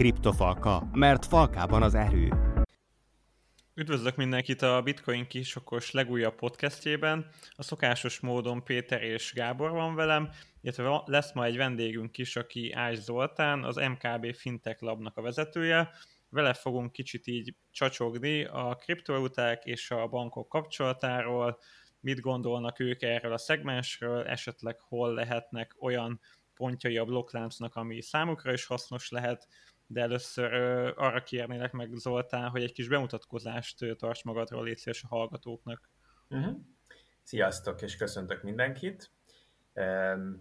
Kriptofalka, mert falkában az erő. Üdvözlök mindenkit a Bitcoin kisokos legújabb podcastjében. A szokásos módon Péter és Gábor van velem, illetve lesz ma egy vendégünk is, aki Ács Zoltán, az MKB Fintech Labnak a vezetője. Vele fogunk kicsit így csacsogni a kriptovaluták és a bankok kapcsolatáról, mit gondolnak ők erről a szegmensről, esetleg hol lehetnek olyan pontjai a blokkláncnak, ami számukra is hasznos lehet, de először arra kérnélek meg Zoltán, hogy egy kis bemutatkozást ö, tarts magadról, légy szíves a hallgatóknak. Uh-huh. Sziasztok, és köszöntök mindenkit!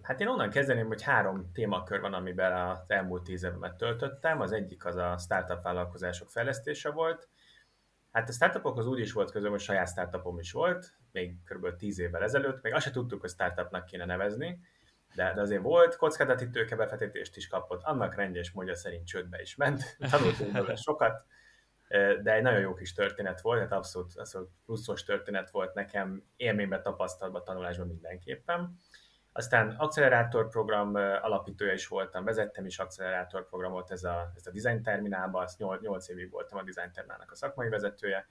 Hát én onnan kezdeném, hogy három témakör van, amiben az elmúlt tíz évemet töltöttem. Az egyik az a startup vállalkozások fejlesztése volt. Hát a startupokhoz úgy is volt közöm, hogy saját startupom is volt, még kb. 10 évvel ezelőtt. Még azt se tudtuk, hogy startupnak kéne nevezni, de, de azért volt, kockázati tőkebefektetést is kapott, annak rendjes módja szerint csődbe is ment, tanultunk belőle sokat, de egy nagyon jó kis történet volt, tehát abszolút, abszolút pluszos történet volt nekem, élményben, tapasztalatban, tanulásban mindenképpen. Aztán program alapítója is voltam, vezettem is programot ez a, ez a design terminálban, 8, 8 évig voltam a design terminálnak a szakmai vezetője,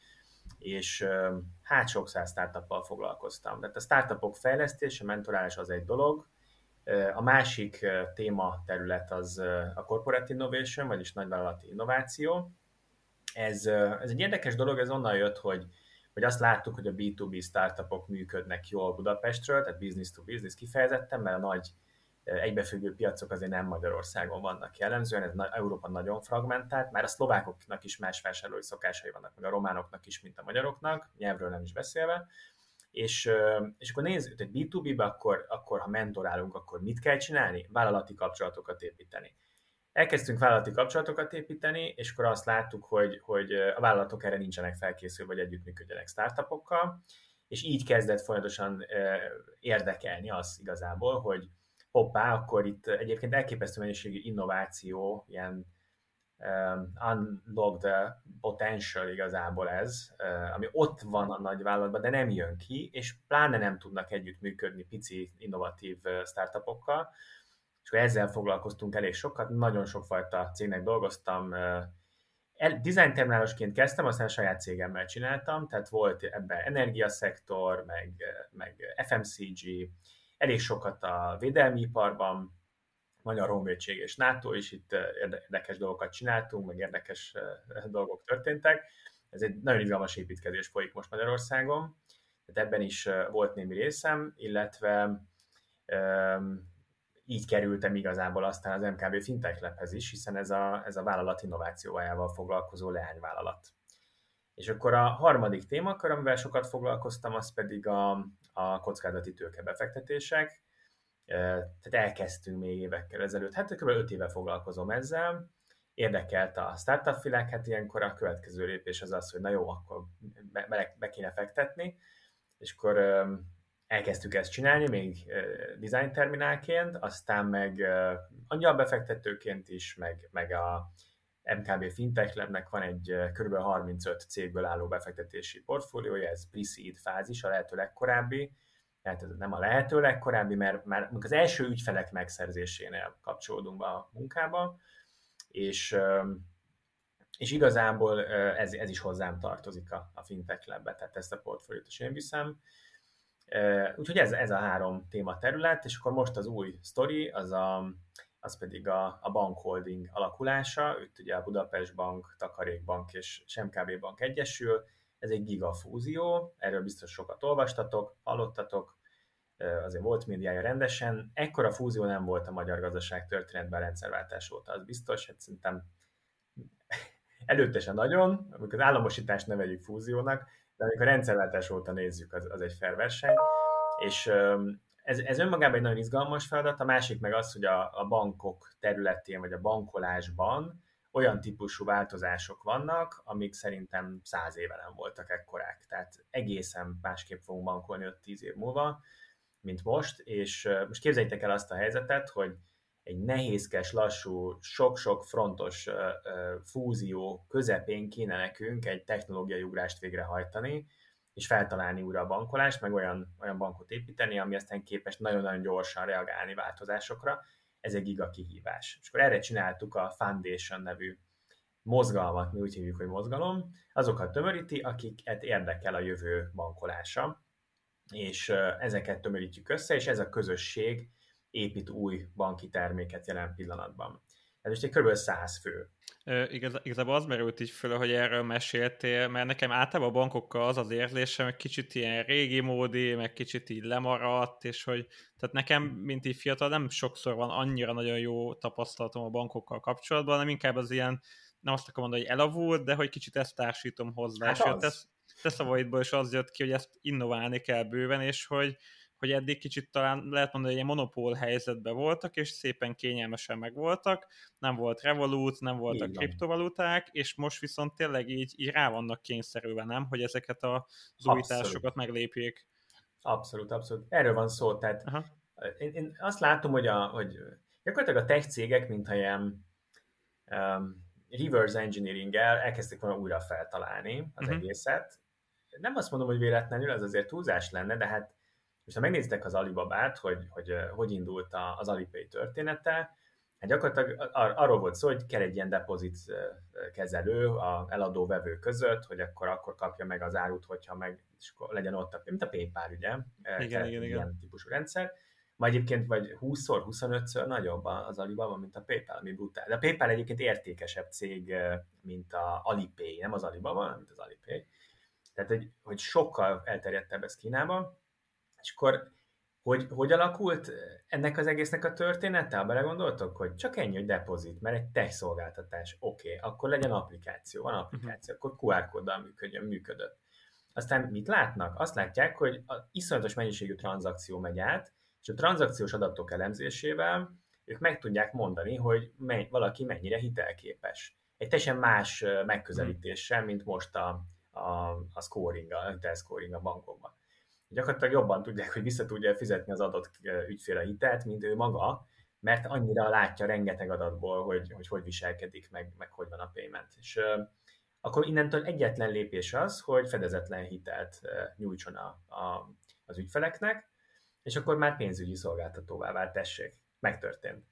és hát sok száz startuppal foglalkoztam. Tehát a startupok fejlesztése, mentorálás az egy dolog, a másik téma terület az a corporate innovation, vagyis nagyvállalati innováció. Ez, ez egy érdekes dolog, ez onnan jött, hogy, hogy azt láttuk, hogy a B2B startupok működnek jól Budapestről, tehát business to business kifejezetten, mert a nagy egybefüggő piacok azért nem Magyarországon vannak jellemzően, ez Európa nagyon fragmentált, már a szlovákoknak is más vásárlói szokásai vannak, meg a románoknak is, mint a magyaroknak, nyelvről nem is beszélve, és, és akkor nézzük, hogy B2B-be, akkor, akkor ha mentorálunk, akkor mit kell csinálni? Vállalati kapcsolatokat építeni. Elkezdtünk vállalati kapcsolatokat építeni, és akkor azt láttuk, hogy, hogy a vállalatok erre nincsenek felkészülve, hogy együttműködjenek startupokkal, és így kezdett folyamatosan érdekelni az igazából, hogy hoppá, akkor itt egyébként elképesztő mennyiségű innováció, ilyen um, unlock the potential igazából ez, uh, ami ott van a nagyvállalatban, de nem jön ki, és pláne nem tudnak együttműködni pici, innovatív uh, startupokkal, és akkor ezzel foglalkoztunk elég sokat, nagyon sokfajta cégnek dolgoztam, uh, el, design terminálosként kezdtem, aztán saját cégemmel csináltam, tehát volt ebben energiaszektor, meg, meg FMCG, elég sokat a védelmi iparban, Magyar Honvédség és NATO is itt eh, érdekes dolgokat csináltunk, meg érdekes eh, dolgok történtek. Ez egy nagyon izgalmas építkezés folyik most Magyarországon, tehát ebben is eh, volt némi részem, illetve így kerültem igazából aztán az MKB Fintech Labhez is, hiszen ez a, ez a vállalat innovációjával foglalkozó leányvállalat. És akkor a harmadik témakör, amivel sokat foglalkoztam, az pedig a, a kockázati tőkebefektetések. Tehát elkezdtünk még évekkel ezelőtt, hát kb. 5 éve foglalkozom ezzel, érdekelt a startup világ, hát ilyenkor a következő lépés az az, hogy na jó, akkor be, be, kéne fektetni, és akkor elkezdtük ezt csinálni, még design terminálként, aztán meg angyalbefektetőként is, meg, meg a MKB Fintech Labnek van egy kb. 35 cégből álló befektetési portfóliója, ez pre-seed fázis, a lehető legkorábbi, tehát ez nem a lehető legkorábbi, mert már az első ügyfelek megszerzésénél kapcsolódunk be a munkába, és, és igazából ez, ez is hozzám tartozik a, a fintech labbe, tehát ezt a portfóliót is én viszem. Úgyhogy ez, ez a három téma terület, és akkor most az új sztori, az a, az pedig a, a bankholding alakulása. Itt ugye a Budapest Bank, Takarékbank és Semkb Bank egyesül. Ez egy gigafúzió, erről biztos sokat olvastatok, hallottatok, azért volt médiája rendesen. Ekkora fúzió nem volt a magyar gazdaság történetben rendszerváltás óta, az biztos, hát szerintem előtte se nagyon, amikor az államosítást neveljük fúziónak, de amikor a rendszerváltás óta nézzük, az, az egy fair verseny. És ez, ez önmagában egy nagyon izgalmas feladat, a másik meg az, hogy a, a bankok területén, vagy a bankolásban olyan típusú változások vannak, amik szerintem száz éve nem voltak ekkorák. Tehát egészen másképp fogunk bankolni 5-10 év múlva, mint most, és most képzeljétek el azt a helyzetet, hogy egy nehézkes, lassú, sok-sok frontos fúzió közepén kéne nekünk egy technológiai ugrást végrehajtani, és feltalálni újra a bankolást, meg olyan, olyan bankot építeni, ami aztán képes nagyon-nagyon gyorsan reagálni változásokra. ez egy giga kihívás. És akkor erre csináltuk a Foundation nevű mozgalmat, mi úgy hívjuk, hogy mozgalom, azokat tömöríti, akiket érdekel a jövő bankolása, és ezeket tömörítjük össze, és ez a közösség épít új banki terméket jelen pillanatban. Ez most egy kb. 100 fő. Igaz, igazából az merült így föl, hogy erről meséltél, mert nekem általában a bankokkal az az érzésem, hogy kicsit ilyen régi módi, meg kicsit így lemaradt, és hogy tehát nekem, mint így fiatal, nem sokszor van annyira nagyon jó tapasztalatom a bankokkal kapcsolatban, hanem inkább az ilyen, nem azt akarom mondani, hogy elavult, de hogy kicsit ezt társítom hozzá. Hát és az. te, te szavaidból is az jött ki, hogy ezt innoválni kell bőven, és hogy, hogy eddig kicsit talán lehet mondani, hogy egy monopól helyzetben voltak, és szépen kényelmesen megvoltak, nem volt Revolut, nem voltak kriptovaluták, és most viszont tényleg így, így rá vannak kényszerülve, nem? Hogy ezeket az újításokat meglépjék. Abszolút, abszolút. Erről van szó, tehát Aha. én, én azt látom, hogy, a, hogy gyakorlatilag a tech cégek, mintha ilyen um, reverse engineering-el elkezdték volna újra feltalálni az uh-huh. egészet. Nem azt mondom, hogy véletlenül, ez azért túlzás lenne, de hát és ha megnézitek az Alibabát, hogy hogy, hogy indult az Alipay története, hát gyakorlatilag ar- arról volt szó, hogy kell egy ilyen depozit kezelő a eladó-vevő között, hogy akkor, akkor kapja meg az árut, hogyha meg, és legyen ott, mint a PayPal, ugye? Igen, igen, ilyen igen. típusú rendszer. Ma egyébként vagy 20-szor, 25-ször nagyobb az Alibaba, mint a PayPal, ami brutál. De a PayPal egyébként értékesebb cég, mint a Alipay, nem az Alibaba, hanem az Alipay. Tehát, hogy, hogy sokkal elterjedtebb ez Kínában, és akkor hogy, hogy alakult ennek az egésznek a története? Belegondoltok, hogy csak ennyi, hogy depozit, mert egy tech szolgáltatás, oké, okay, akkor legyen applikáció, van applikáció, uh-huh. akkor QR kóddal működjön, működött. Aztán mit látnak? Azt látják, hogy a iszonyatos mennyiségű tranzakció megy át, és a tranzakciós adatok elemzésével ők meg tudják mondani, hogy mely, valaki mennyire hitelképes. Egy teljesen más megközelítéssel, mint most a, a, a scoring, a hitel scoring a bankokban gyakorlatilag jobban tudják, hogy vissza tudja fizetni az adott ügyfél hitelt, mint ő maga, mert annyira látja rengeteg adatból, hogy hogy, hogy viselkedik, meg, meg hogy van a payment. És uh, akkor innentől egyetlen lépés az, hogy fedezetlen hitelt uh, nyújtson a, a, az ügyfeleknek, és akkor már pénzügyi szolgáltatóvá vált, tessék, megtörtént.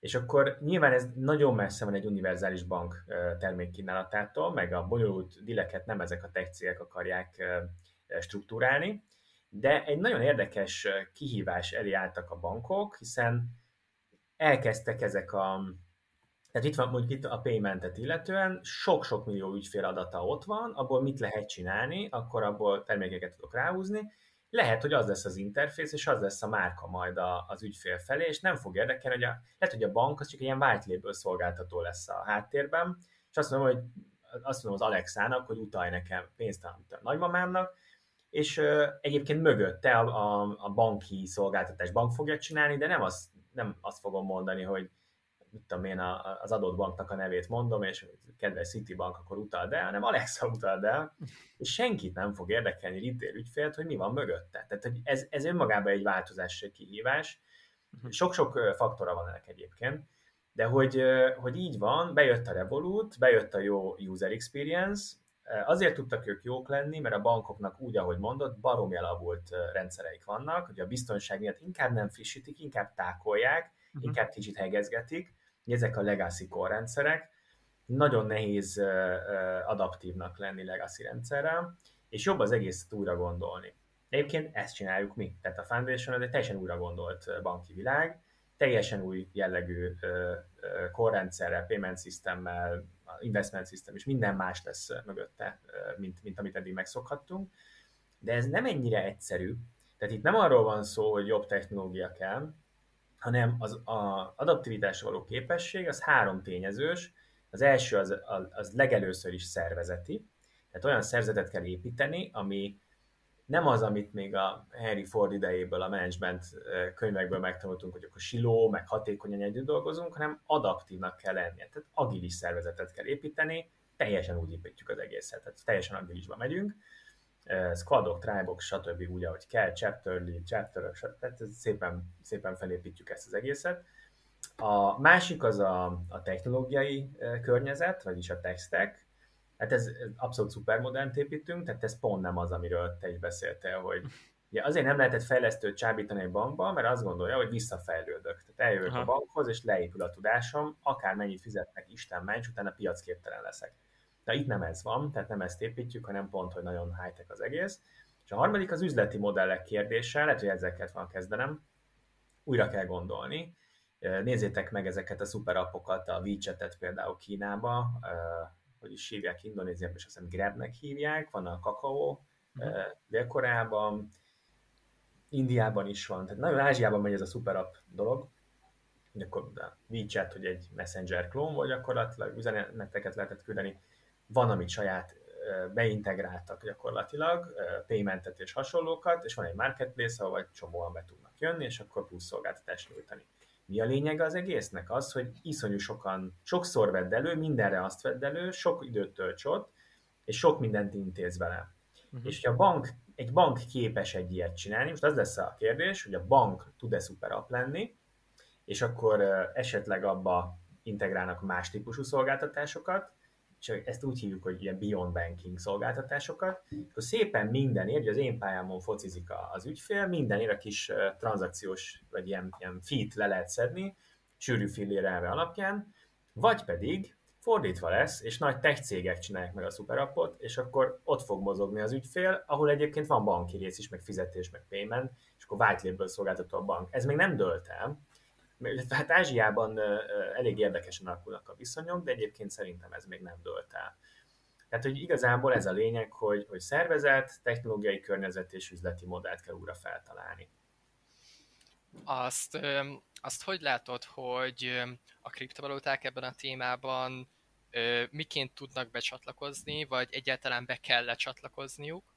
És akkor nyilván ez nagyon messze van egy univerzális bank termékkínálatától, meg a bonyolult dileket nem ezek a tech cégek akarják struktúrálni, de egy nagyon érdekes kihívás elé álltak a bankok, hiszen elkezdtek ezek a tehát itt van mondjuk itt a paymentet illetően, sok-sok millió ügyfél adata ott van, abból mit lehet csinálni, akkor abból termékeket tudok ráhúzni. Lehet, hogy az lesz az interfész, és az lesz a márka majd a, az ügyfél felé, és nem fog érdekelni, hogy a, lehet, hogy a bank az csak ilyen white label szolgáltató lesz a háttérben, és azt mondom, hogy azt mondom az Alexának, hogy utalj nekem pénzt a nagymamámnak, és uh, egyébként mögötte a, a, a banki szolgáltatás bank fogja csinálni, de nem azt, nem azt fogom mondani, hogy mit tudom én, az adott banknak a nevét mondom, és kedves Citibank, akkor utald el, hanem Alexa utald el, és senkit nem fog érdekelni retail ügyfélt, hogy mi van mögötte. Tehát hogy ez, ez önmagában egy változás, egy kihívás. Mhm. Sok-sok faktora van ennek egyébként, de hogy, hogy így van, bejött a Revolut, bejött a jó user experience, Azért tudtak ők jók lenni, mert a bankoknak úgy, ahogy mondott, baromi elavult rendszereik vannak, hogy a biztonság miatt inkább nem frissítik, inkább tákolják, uh-huh. inkább kicsit hegezgetik. Ezek a legacy core rendszerek. Nagyon nehéz adaptívnak lenni legacy rendszerrel, és jobb az egészet újra gondolni. Egyébként ezt csináljuk mi. Tehát a Foundation az egy teljesen újra gondolt banki világ, teljesen új jellegű korrendszerrel, payment systemmel, investment system, és minden más lesz mögötte, mint, mint amit eddig megszokhattunk. De ez nem ennyire egyszerű. Tehát itt nem arról van szó, hogy jobb technológia kell, hanem az a adaptivitásra való képesség az három tényezős. Az első az, az, legelőször is szervezeti, tehát olyan szervezetet kell építeni, ami nem az, amit még a Henry Ford idejéből, a management könyvekből megtanultunk, hogy akkor siló, meg hatékonyan együtt dolgozunk, hanem adaptívnak kell lennie. Tehát agilis szervezetet kell építeni, teljesen úgy építjük az egészet, tehát teljesen agilisba megyünk, squadok, tribe stb. úgy, ahogy kell, chapter lead, chapter, tehát szépen, szépen felépítjük ezt az egészet. A másik az a, a technológiai környezet, vagyis a stack, Hát ez abszolút szupermodernt építünk, tehát ez pont nem az, amiről te is beszéltél, hogy Ugye azért nem lehetett fejlesztőt csábítani egy bankba, mert azt gondolja, hogy visszafejlődök. Tehát eljövök Aha. a bankhoz, és leépül a tudásom, akár mennyit fizetnek Isten ments, utána piacképtelen leszek. De itt nem ez van, tehát nem ezt építjük, hanem pont, hogy nagyon high-tech az egész. És a harmadik az üzleti modellek kérdése, lehet, hogy ezeket van kezdenem. Újra kell gondolni. Nézzétek meg ezeket a szuper appokat, a WeChat-et például Kínába, hogy is hívják Indonéziában, és azt hiszem Grabnek hívják, van a Kakao, uh-huh. Dél-Koreában, Indiában is van, tehát nagyon Ázsiában megy ez a szuper app dolog, akkor a WeChat, hogy egy messenger klón volt gyakorlatilag, üzeneteket lehetett küldeni, van, amit saját beintegráltak gyakorlatilag, paymentet és hasonlókat, és van egy marketplace, ahol vagy csomóan be tudnak jönni, és akkor plusz szolgáltatást nyújtani. Mi a lényeg az egésznek? Az, hogy iszonyú sokan, sokszor vedd elő, mindenre azt vedd elő, sok időt tölts ott, és sok mindent intéz vele. Uh-huh. És hogy a bank, egy bank képes egy ilyet csinálni, most az lesz a kérdés, hogy a bank tud-e szuper app lenni, és akkor esetleg abba integrálnak más típusú szolgáltatásokat, és ezt úgy hívjuk, hogy ilyen beyond banking szolgáltatásokat, akkor szépen mindenért, hogy az én pályámon focizik az ügyfél, mindenért a kis tranzakciós, vagy ilyen, ilyen feet le lehet szedni, sűrű fillér elve alapján, vagy pedig fordítva lesz, és nagy tech cégek csinálják meg a szuperappot, és akkor ott fog mozogni az ügyfél, ahol egyébként van banki rész is, meg fizetés, meg payment, és akkor white label szolgáltató a bank. Ez még nem dölt el, hát Ázsiában elég érdekesen alakulnak a viszonyok, de egyébként szerintem ez még nem dölt el. Tehát, hogy igazából ez a lényeg, hogy, hogy szervezet, technológiai környezet és üzleti modellt kell újra feltalálni. Azt, azt hogy látod, hogy a kriptovaluták ebben a témában miként tudnak becsatlakozni, vagy egyáltalán be kell lecsatlakozniuk,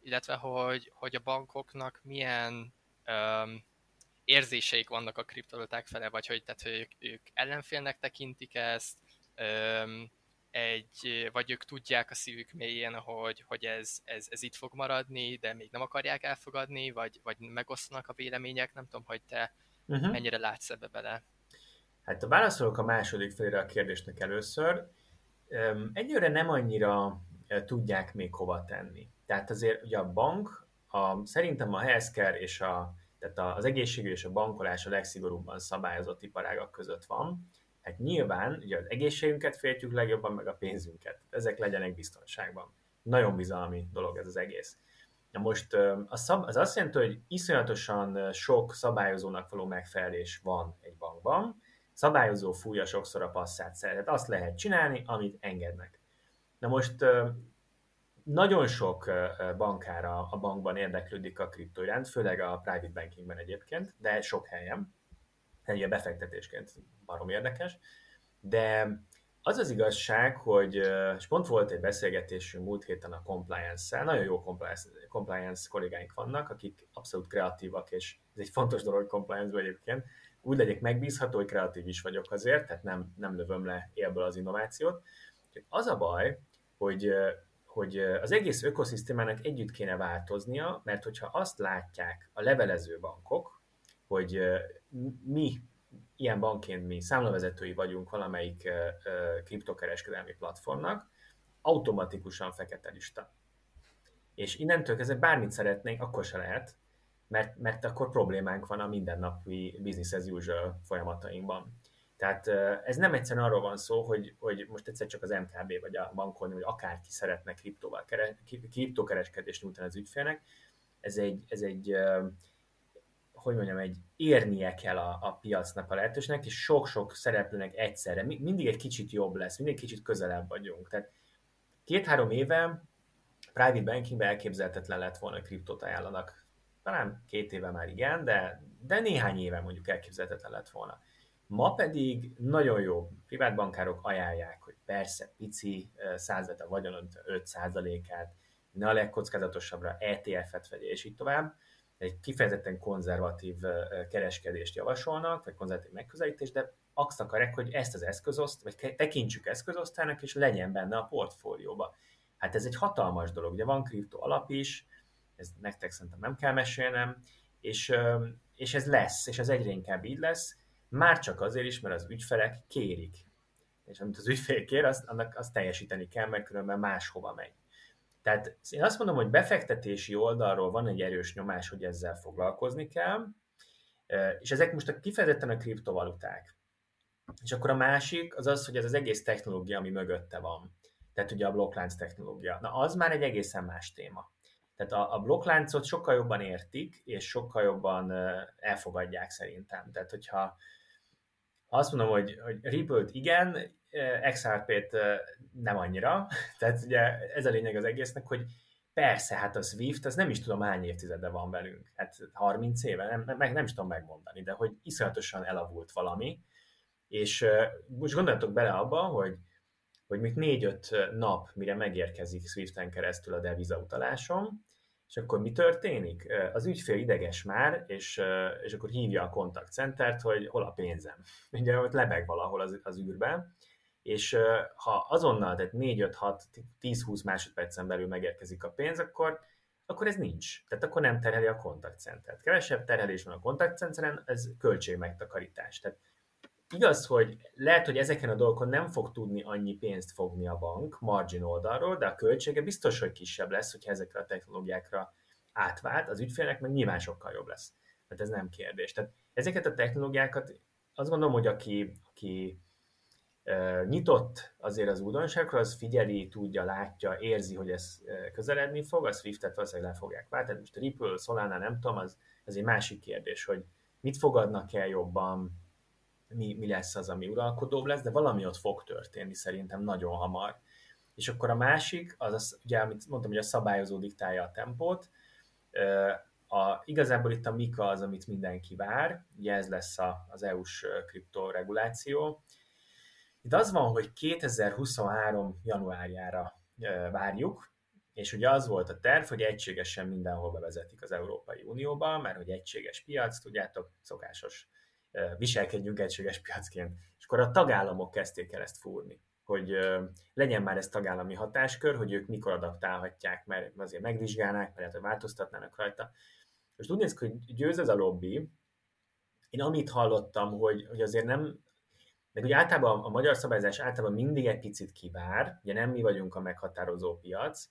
illetve hogy, hogy a bankoknak milyen érzéseik vannak a kriptovaluták fele, vagy hogy, tehát, hogy ők, ők ellenfélnek tekintik ezt, um, egy, vagy ők tudják a szívük mélyén, hogy, hogy ez, ez, ez itt fog maradni, de még nem akarják elfogadni, vagy, vagy megosztanak a vélemények, nem tudom, hogy te uh-huh. mennyire látsz ebbe bele. Hát a válaszolok a második félre a kérdésnek először. Egyőre nem annyira tudják még hova tenni. Tehát azért ugye a bank, a, szerintem a healthcare és a, tehát az egészségügy és a bankolás a legszigorúbban szabályozott iparágak között van. Hát nyilván ugye az egészségünket féltjük legjobban, meg a pénzünket. Ezek legyenek biztonságban. Nagyon bizalmi dolog ez az egész. Na most az, azt jelenti, hogy iszonyatosan sok szabályozónak való megfelelés van egy bankban, szabályozó fújja sokszor a passzát szeret. Azt lehet csinálni, amit engednek. Na most nagyon sok bankára a bankban érdeklődik a kriptó iránt, főleg a private bankingben egyébként, de sok helyen. Egy befektetésként barom érdekes. De az az igazság, hogy, és pont volt egy beszélgetésünk múlt héten a compliance-szel, nagyon jó compliance, compliance kollégáink vannak, akik abszolút kreatívak, és ez egy fontos dolog compliance egyébként, úgy legyek megbízható, hogy kreatív is vagyok azért, tehát nem, nem lövöm le élből az innovációt. Az a baj, hogy, hogy az egész ökoszisztémának együtt kéne változnia, mert hogyha azt látják a levelező bankok, hogy mi ilyen bankként mi számlavezetői vagyunk valamelyik kriptokereskedelmi platformnak, automatikusan fekete lista. És innentől kezdve bármit szeretnénk, akkor se lehet, mert, mert akkor problémánk van a mindennapi business as usual folyamatainkban. Tehát ez nem egyszerűen arról van szó, hogy, hogy most egyszer csak az MKB vagy a bankon, vagy akárki szeretne kriptóval, kriptokereskedést nyújtani az ügyfélnek. Ez egy, ez egy hogy mondjam, egy érnie kell a, a piacnak a lehetőségnek, és sok-sok szereplőnek egyszerre. Mindig egy kicsit jobb lesz, mindig kicsit közelebb vagyunk. Tehát két-három éve private bankingben elképzelhetetlen lett volna, hogy kriptót ajánlanak talán két éve már igen, de, de néhány éve mondjuk elképzelhetetlen lett volna. Ma pedig nagyon jó privátbankárok ajánlják, hogy persze pici százvet a vagyon 5%-át, ne a legkockázatosabbra ETF-et vegye, és így tovább. Egy kifejezetten konzervatív kereskedést javasolnak, vagy konzervatív megközelítést, de azt akarják, hogy ezt az eszközoszt, vagy tekintsük eszközosztának, és legyen benne a portfólióba. Hát ez egy hatalmas dolog, ugye van kripto alap is, ez nektek szerintem nem kell mesélnem, és, és ez lesz, és ez egyre inkább így lesz, már csak azért is, mert az ügyfelek kérik. És amit az ügyfél kér, azt, annak azt teljesíteni kell, mert különben máshova megy. Tehát én azt mondom, hogy befektetési oldalról van egy erős nyomás, hogy ezzel foglalkozni kell, és ezek most a kifejezetten a kriptovaluták. És akkor a másik az az, hogy ez az egész technológia, ami mögötte van. Tehát ugye a blokklánc technológia. Na, az már egy egészen más téma. Tehát a, a blokkláncot sokkal jobban értik, és sokkal jobban elfogadják szerintem. Tehát hogyha ha azt mondom, hogy, hogy Ripple-t igen, XRP-t nem annyira, tehát ugye ez a lényeg az egésznek, hogy persze, hát a Swift, az nem is tudom hány évtizede van velünk, hát 30 éve, nem, meg nem is tudom megmondani, de hogy iszonyatosan elavult valami, és most gondoljatok bele abba, hogy hogy még négy-öt nap, mire megérkezik Swiften keresztül a deviza utalásom, és akkor mi történik? Az ügyfél ideges már, és, és akkor hívja a kontaktcentert, hogy hol a pénzem. Ugye ott lebeg valahol az, az űrben, és ha azonnal, tehát 4-5-6-10-20 másodpercen belül megérkezik a pénz, akkor, akkor ez nincs. Tehát akkor nem terheli a kontaktcentert. Kevesebb terhelés van a kontaktcenteren, ez költségmegtakarítás. Tehát igaz, hogy lehet, hogy ezeken a dolgokon nem fog tudni annyi pénzt fogni a bank margin oldalról, de a költsége biztos, hogy kisebb lesz, hogyha ezekre a technológiákra átvált, az ügyfélnek meg nyilván sokkal jobb lesz. Tehát ez nem kérdés. Tehát ezeket a technológiákat azt gondolom, hogy aki, aki nyitott azért az újdonságokra, az figyeli, tudja, látja, érzi, hogy ez közeledni fog, a Swift-et valószínűleg le fogják váltani. Most a Ripple, Solana, nem tudom, az, az egy másik kérdés, hogy mit fogadnak el jobban, mi, mi lesz az, ami uralkodóbb lesz, de valami ott fog történni szerintem nagyon hamar. És akkor a másik, az, az ugye, amit mondtam, hogy a szabályozó diktálja a tempót, a, igazából itt a Mika az, amit mindenki vár, ugye ez lesz a, az EU-s kriptoreguláció. Itt az van, hogy 2023. januárjára várjuk, és ugye az volt a terv, hogy egységesen mindenhol bevezetik az Európai Unióba, mert hogy egységes piac, tudjátok, szokásos viselkedjünk egységes piacként. És akkor a tagállamok kezdték el ezt fúrni, hogy legyen már ez tagállami hatáskör, hogy ők mikor adaptálhatják, mert azért megvizsgálnák, mert hogy változtatnának rajta. Most úgy néz ki, hogy győz ez a lobby. Én amit hallottam, hogy, hogy azért nem, meg ugye általában a magyar szabályzás általában mindig egy picit kivár, ugye nem mi vagyunk a meghatározó piac,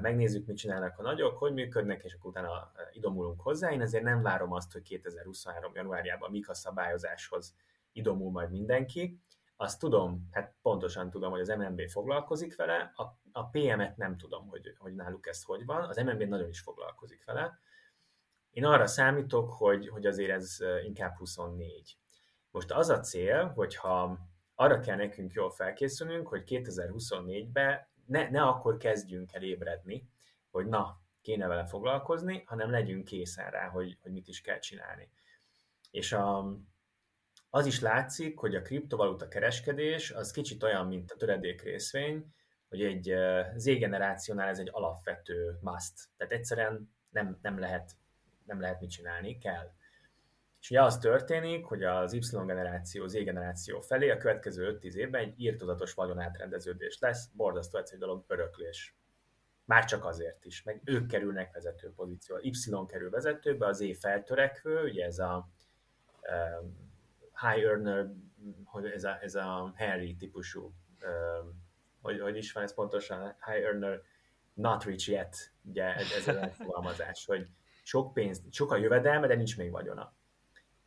megnézzük, mit csinálnak a nagyok, hogy működnek, és akkor utána idomulunk hozzá. Én azért nem várom azt, hogy 2023. januárjában mik a szabályozáshoz idomul majd mindenki. Azt tudom, hát pontosan tudom, hogy az MNB foglalkozik vele, a, a PM-et nem tudom, hogy, hogy náluk ez hogy van, az MNB nagyon is foglalkozik vele. Én arra számítok, hogy, hogy azért ez inkább 24. Most az a cél, hogyha arra kell nekünk jól felkészülnünk, hogy 2024-ben ne, ne akkor kezdjünk el ébredni, hogy na, kéne vele foglalkozni, hanem legyünk készen rá, hogy, hogy mit is kell csinálni. És a, az is látszik, hogy a kriptovaluta kereskedés az kicsit olyan, mint a töredék részvény, hogy egy Z-generációnál ez egy alapvető must. Tehát egyszerűen nem, nem, lehet, nem lehet mit csinálni, kell. És ugye az történik, hogy az Y-generáció, Z-generáció felé a következő 5-10 évben egy írtozatos vagyonátrendeződés lesz, borzasztó egyszerű dolog, öröklés. Már csak azért is, meg ők kerülnek vezető pozícióba. Y kerül vezetőbe, az Z feltörekvő, ugye ez a um, high earner, hogy ez a, ez a Henry típusú, um, hogy, hogy is van ez pontosan, high earner, not rich yet, ugye ez, ez a megfogalmazás, hogy sok pénz, sok a jövedelme, de nincs még vagyona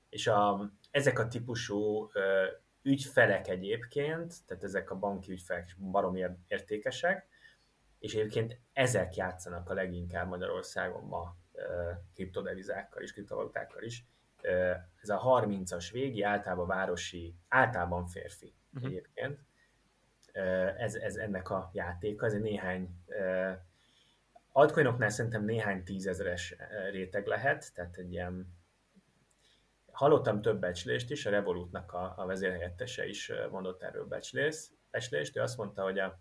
és a, ezek a típusú ö, ügyfelek egyébként, tehát ezek a banki ügyfelek baromi értékesek, és egyébként ezek játszanak a leginkább Magyarországon ma ö, kriptodevizákkal is, kriptovalutákkal is. Ö, ez a 30-as végi, általában városi, általában férfi uh-huh. egyébként. Ez, ez ennek a játéka, ez egy néhány altcoinoknál szerintem néhány tízezeres réteg lehet, tehát egy ilyen hallottam több becslést is, a Revolutnak a, a vezérhelyettese is mondott erről becslést, becslést. Ő azt mondta, hogy a,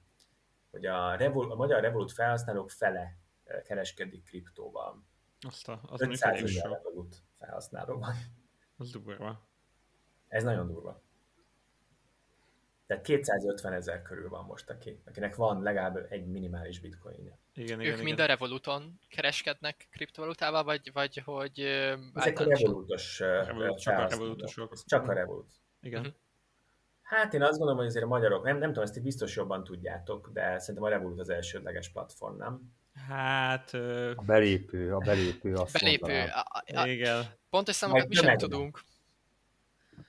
hogy a, Revol, a magyar Revolut felhasználók fele kereskedik kriptóval. Azt a, az 500 ezer Revolut felhasználó van. Az durva. Ez nagyon durva. Tehát 250 ezer körül van most, aki, akinek van legalább egy minimális bitcoinja. Igen, igen, ők igen. mind a Revoluton kereskednek kriptovalutával, vagy, vagy hogy... Ezek a Revolutos Revolut, csak a Revolutosok. Csak a Revolut. Igen. Uh-huh. Hát én azt gondolom, hogy azért a magyarok, nem, nem tudom, ezt biztos jobban tudjátok, de szerintem a Revolut az elsődleges platform, nem? Hát... A belépő, a belépő. Azt belépő. A, a, igen. Pontos számokat mi sem tudunk.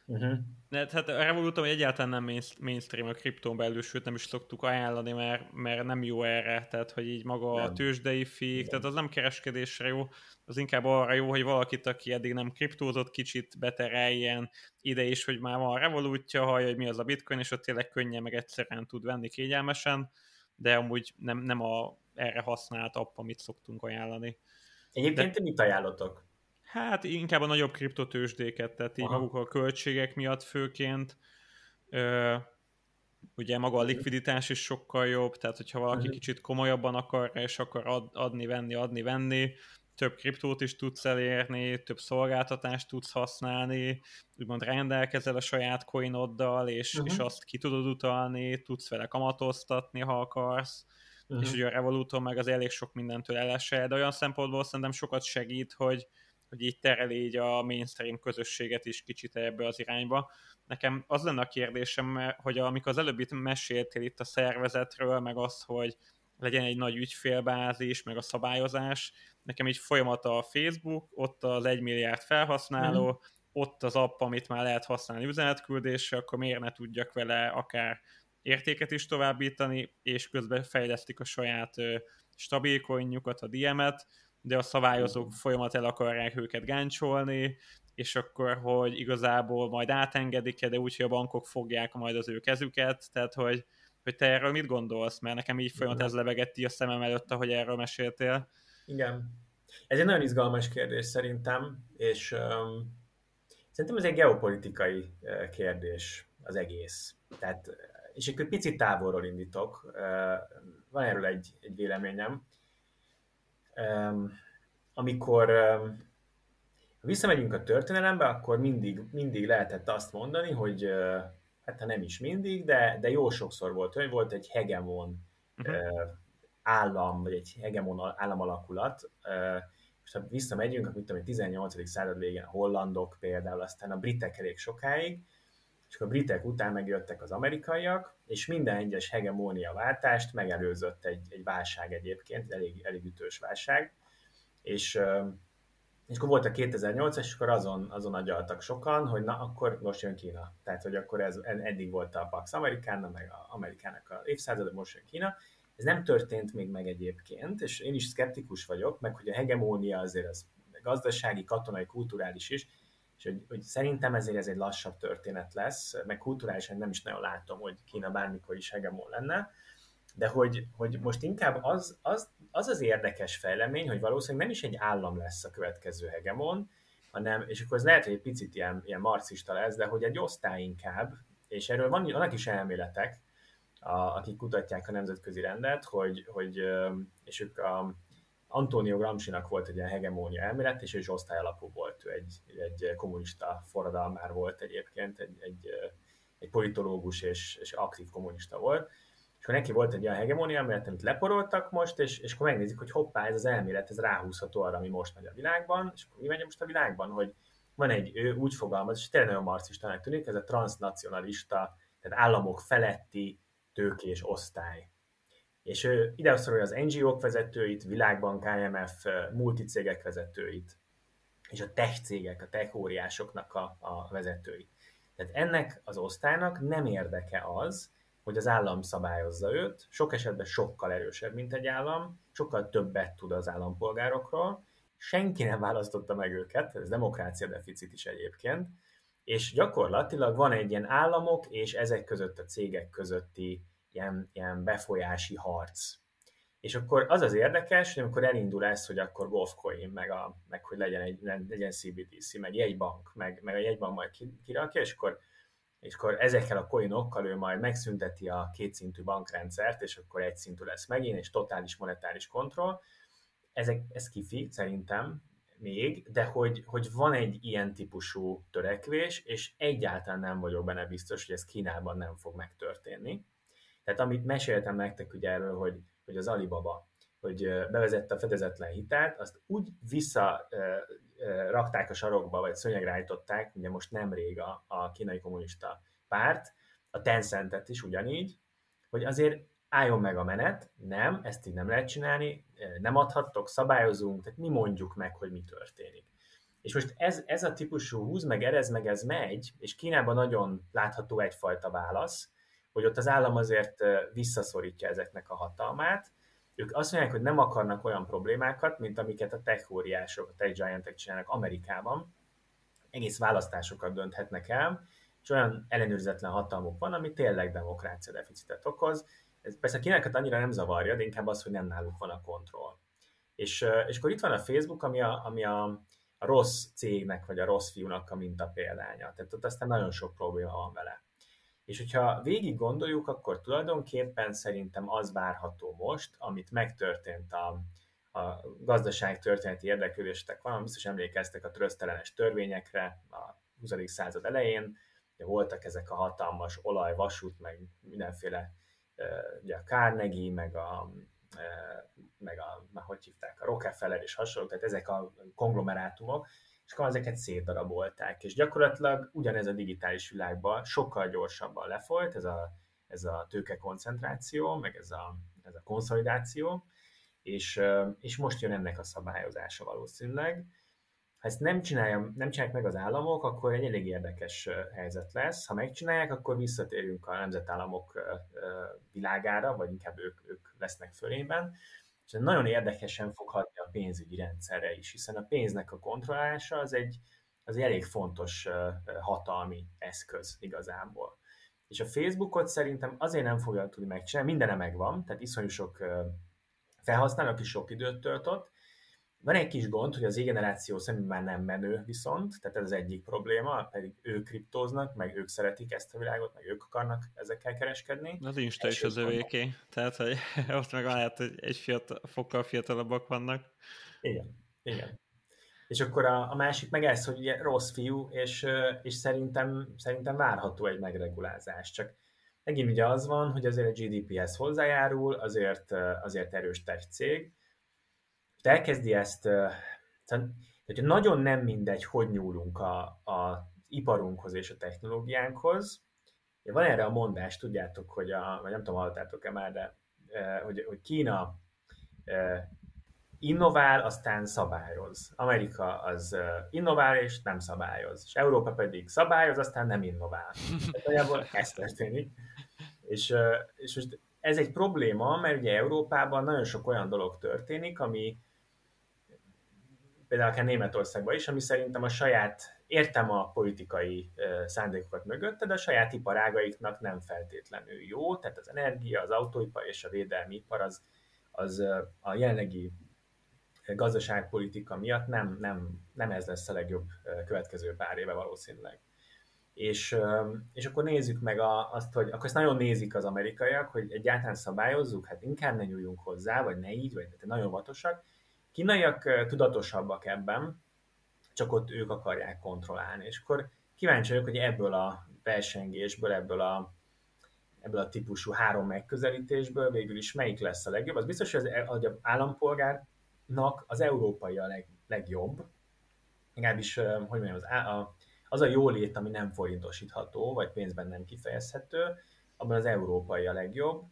Uh-huh. De, hát a Revolutom egyáltalán nem mainstream a kriptón belül, sőt nem is szoktuk ajánlani, mert, mert nem jó erre, tehát hogy így maga nem. a tőzsdei fiik, tehát az nem kereskedésre jó, az inkább arra jó, hogy valakit, aki eddig nem kriptózott, kicsit betereljen ide is, hogy már van a Revolutja, hallja, hogy mi az a bitcoin, és ott tényleg könnyen meg egyszerűen tud venni kényelmesen, de amúgy nem, nem a erre használt app, amit szoktunk ajánlani. Egyébként de... mit ajánlotok? Hát inkább a nagyobb kriptotősdéket, tehát így Aha. maguk a költségek miatt főként. Ö, ugye maga a mhm. likviditás is sokkal jobb, tehát hogyha valaki uh-huh. kicsit komolyabban akar, és akar ad, adni, venni, adni, venni, több kriptót is tudsz elérni, több szolgáltatást tudsz használni, úgymond rendelkezel a saját coinoddal, és, uh-huh. és azt ki tudod utalni, tudsz vele kamatoztatni, ha akarsz, uh-huh. és ugye a Revoluton meg az elég sok mindentől elesel, de olyan szempontból szerintem sokat segít, hogy, hogy így tereli így a mainstream közösséget is kicsit ebbe az irányba. Nekem az lenne a kérdésem, hogy amikor az előbb itt meséltél itt a szervezetről, meg az, hogy legyen egy nagy ügyfélbázis, meg a szabályozás, nekem így folyamat a Facebook, ott az egy milliárd felhasználó, mm-hmm. ott az app, amit már lehet használni üzenetküldésre, akkor miért ne tudjak vele akár értéket is továbbítani, és közben fejlesztik a saját stabil coinjukat, a DM-et, de a szabályozók folyamat el akarják őket gáncsolni, és akkor, hogy igazából majd átengedik-e, de úgy, hogy a bankok fogják majd az ő kezüket, tehát hogy, hogy te erről mit gondolsz, mert nekem így folyamat ez levegetti a szemem előtt, ahogy erről meséltél. Igen. Ez egy nagyon izgalmas kérdés szerintem, és um, szerintem ez egy geopolitikai uh, kérdés az egész. Tehát, és egy picit távolról indítok, uh, van erről egy, egy véleményem amikor visszamegyünk a történelembe, akkor mindig, mindig lehetett azt mondani, hogy hát ha nem is mindig, de, de jó sokszor volt, hogy volt egy hegemon uh-huh. állam, vagy egy hegemon államalakulat, és ha visszamegyünk, akkor tudom, 18. század végén a hollandok például, aztán a britek elég sokáig, és akkor a britek után megjöttek az amerikaiak, és minden egyes hegemónia váltást megelőzött egy, egy válság egyébként, elég, elég ütős válság, és, és akkor volt a 2008 és akkor azon, azon agyaltak sokan, hogy na, akkor most jön Kína. Tehát, hogy akkor ez eddig volt a Pax Amerikána, meg a Amerikának a évszázad, most jön Kína. Ez nem történt még meg egyébként, és én is szkeptikus vagyok, meg hogy a hegemónia azért az gazdasági, katonai, kulturális is, és hogy, hogy szerintem ezért ez egy lassabb történet lesz, meg kulturálisan nem is nagyon látom, hogy Kína bármikor is hegemon lenne, de hogy, hogy most inkább az, az, az az érdekes fejlemény, hogy valószínűleg nem is egy állam lesz a következő hegemon, hanem, és akkor ez lehet, hogy egy picit ilyen, ilyen marxista lesz, de hogy egy osztály inkább, és erről van, vannak is elméletek, a, akik kutatják a nemzetközi rendet, hogy, hogy és ők a, Antonio Gramsci-nak volt egy ilyen hegemónia elmélet, és ő is osztályalapú volt, ő egy, egy kommunista forradalmár volt egyébként, egy, egy, egy politológus és, és aktív kommunista volt, és akkor neki volt egy olyan hegemónia elmélet, amit leporoltak most, és, és akkor megnézik, hogy hoppá, ez az elmélet, ez ráhúzható arra, ami most megy a világban, és mi megy most a világban, hogy van egy, ő úgy fogalmaz, és tényleg nagyon marxistának tűnik, ez a transnacionalista, tehát államok feletti tőkés osztály és ő ide szorolja az NGO-k vezetőit, Világbank, IMF, multicégek vezetőit, és a tech cégek, a tech óriásoknak a, a vezetőit. Tehát ennek az osztálynak nem érdeke az, hogy az állam szabályozza őt, sok esetben sokkal erősebb, mint egy állam, sokkal többet tud az állampolgárokról, senki nem választotta meg őket, ez demokrácia deficit is egyébként, és gyakorlatilag van egy ilyen államok és ezek között a cégek közötti ilyen, ilyen befolyási harc. És akkor az az érdekes, hogy amikor elindul ez, hogy akkor Golfcoin, meg, a, meg hogy legyen, egy, legyen CBDC, meg jegybank, meg, meg a jegybank majd kirakja, és akkor, és akkor ezekkel a coinokkal ő majd megszünteti a kétszintű bankrendszert, és akkor egy szintű lesz megint, és totális monetáris kontroll. Ezek, ez kifi, szerintem, még, de hogy, hogy van egy ilyen típusú törekvés, és egyáltalán nem vagyok benne biztos, hogy ez Kínában nem fog megtörténni. Tehát amit meséltem nektek ugye erről, hogy, hogy az Alibaba, hogy bevezette a fedezetlen hitelt, azt úgy vissza rakták a sarokba, vagy szönyegre állították, ugye most nemrég a, a kínai kommunista párt, a Tencentet is ugyanígy, hogy azért álljon meg a menet, nem, ezt így nem lehet csinálni, nem adhattok, szabályozunk, tehát mi mondjuk meg, hogy mi történik. És most ez, ez a típusú húz meg, erez meg, ez megy, és Kínában nagyon látható egyfajta válasz, hogy ott az állam azért visszaszorítja ezeknek a hatalmát. Ők azt mondják, hogy nem akarnak olyan problémákat, mint amiket a tech óriások, a tech giantek csinálnak Amerikában. Egész választásokat dönthetnek el, és olyan ellenőrzetlen hatalmuk van, ami tényleg demokrácia deficitet okoz. Ez persze kínálkat annyira nem zavarja, de inkább az, hogy nem náluk van a kontroll. És, és akkor itt van a Facebook, ami a, ami a, a rossz cégnek, vagy a rossz fiúnak a mintapéldánya. Tehát ott aztán nagyon sok probléma van vele. És hogyha végig gondoljuk, akkor tulajdonképpen szerintem az várható most, amit megtörtént a, a gazdaság történeti érdeklődéstek van, biztos emlékeztek a trösztelenes törvényekre a 20. század elején, ugye voltak ezek a hatalmas olaj, vasút, meg mindenféle, ugye a Carnegie, meg a, meg a, hogy hívták, a Rockefeller és hasonlók, tehát ezek a konglomerátumok, és akkor ezeket szétdarabolták. És gyakorlatilag ugyanez a digitális világban sokkal gyorsabban lefolyt, ez a, ez a tőke koncentráció, meg ez a, ez a konszolidáció, és, és most jön ennek a szabályozása valószínűleg. Ha ezt nem, csinálja, nem csinálják meg az államok, akkor egy elég érdekes helyzet lesz. Ha megcsinálják, akkor visszatérünk a nemzetállamok világára, vagy inkább ők, ők lesznek fölében és ez nagyon érdekesen fog hatni a pénzügyi rendszerre is, hiszen a pénznek a kontrollása az egy, az egy elég fontos hatalmi eszköz igazából. És a Facebookot szerintem azért nem fogja tudni megcsinálni, mindene megvan, tehát iszonyú sok felhasználó, aki sok időt tölt ott, van egy kis gond, hogy az generáció szerint már nem menő viszont, tehát ez az egyik probléma, pedig ők kriptóznak, meg ők szeretik ezt a világot, meg ők akarnak ezekkel kereskedni. Az Insta is az övéké, tehát hogy ott meg lehet, hogy egy fiatal, fokkal fiatalabbak vannak. Igen, igen. És akkor a, a másik meg ez, hogy ugye rossz fiú, és, és szerintem, szerintem várható egy megregulázás. Csak megint ugye az van, hogy azért a GDP-hez hozzájárul, azért, azért erős tech cég, elkezdi ezt, tehát nagyon nem mindegy, hogy nyúlunk a, iparunkhoz és a technológiánkhoz. Van erre a mondás, tudjátok, hogy a, vagy nem tudom, hallottátok-e már, de hogy, hogy Kína innovál, aztán szabályoz. Amerika az innovál és nem szabályoz. És Európa pedig szabályoz, aztán nem innovál. Tehát ez történik. És, és most ez egy probléma, mert ugye Európában nagyon sok olyan dolog történik, ami, például akár Németországban is, ami szerintem a saját, értem a politikai szándékokat mögötte, de a saját iparágaiknak nem feltétlenül jó, tehát az energia, az autóipar és a védelmi ipar az, az a jelenlegi gazdaságpolitika miatt nem, nem, nem ez lesz a legjobb következő pár éve valószínűleg. És, és akkor nézzük meg a, azt, hogy akkor ezt nagyon nézik az amerikaiak, hogy egyáltalán szabályozzuk, hát inkább ne nyúljunk hozzá, vagy ne így, vagy nagyon vatosak, kínaiak tudatosabbak ebben, csak ott ők akarják kontrollálni. És akkor kíváncsi vagyok, hogy ebből a versengésből, ebből a, ebből a típusú három megközelítésből végül is melyik lesz a legjobb. Az biztos, hogy az, hogy az állampolgárnak az európai a leg, legjobb, legalábbis, hogy mondjam, az, a, az a jólét, ami nem forintosítható, vagy pénzben nem kifejezhető, abban az európai a legjobb,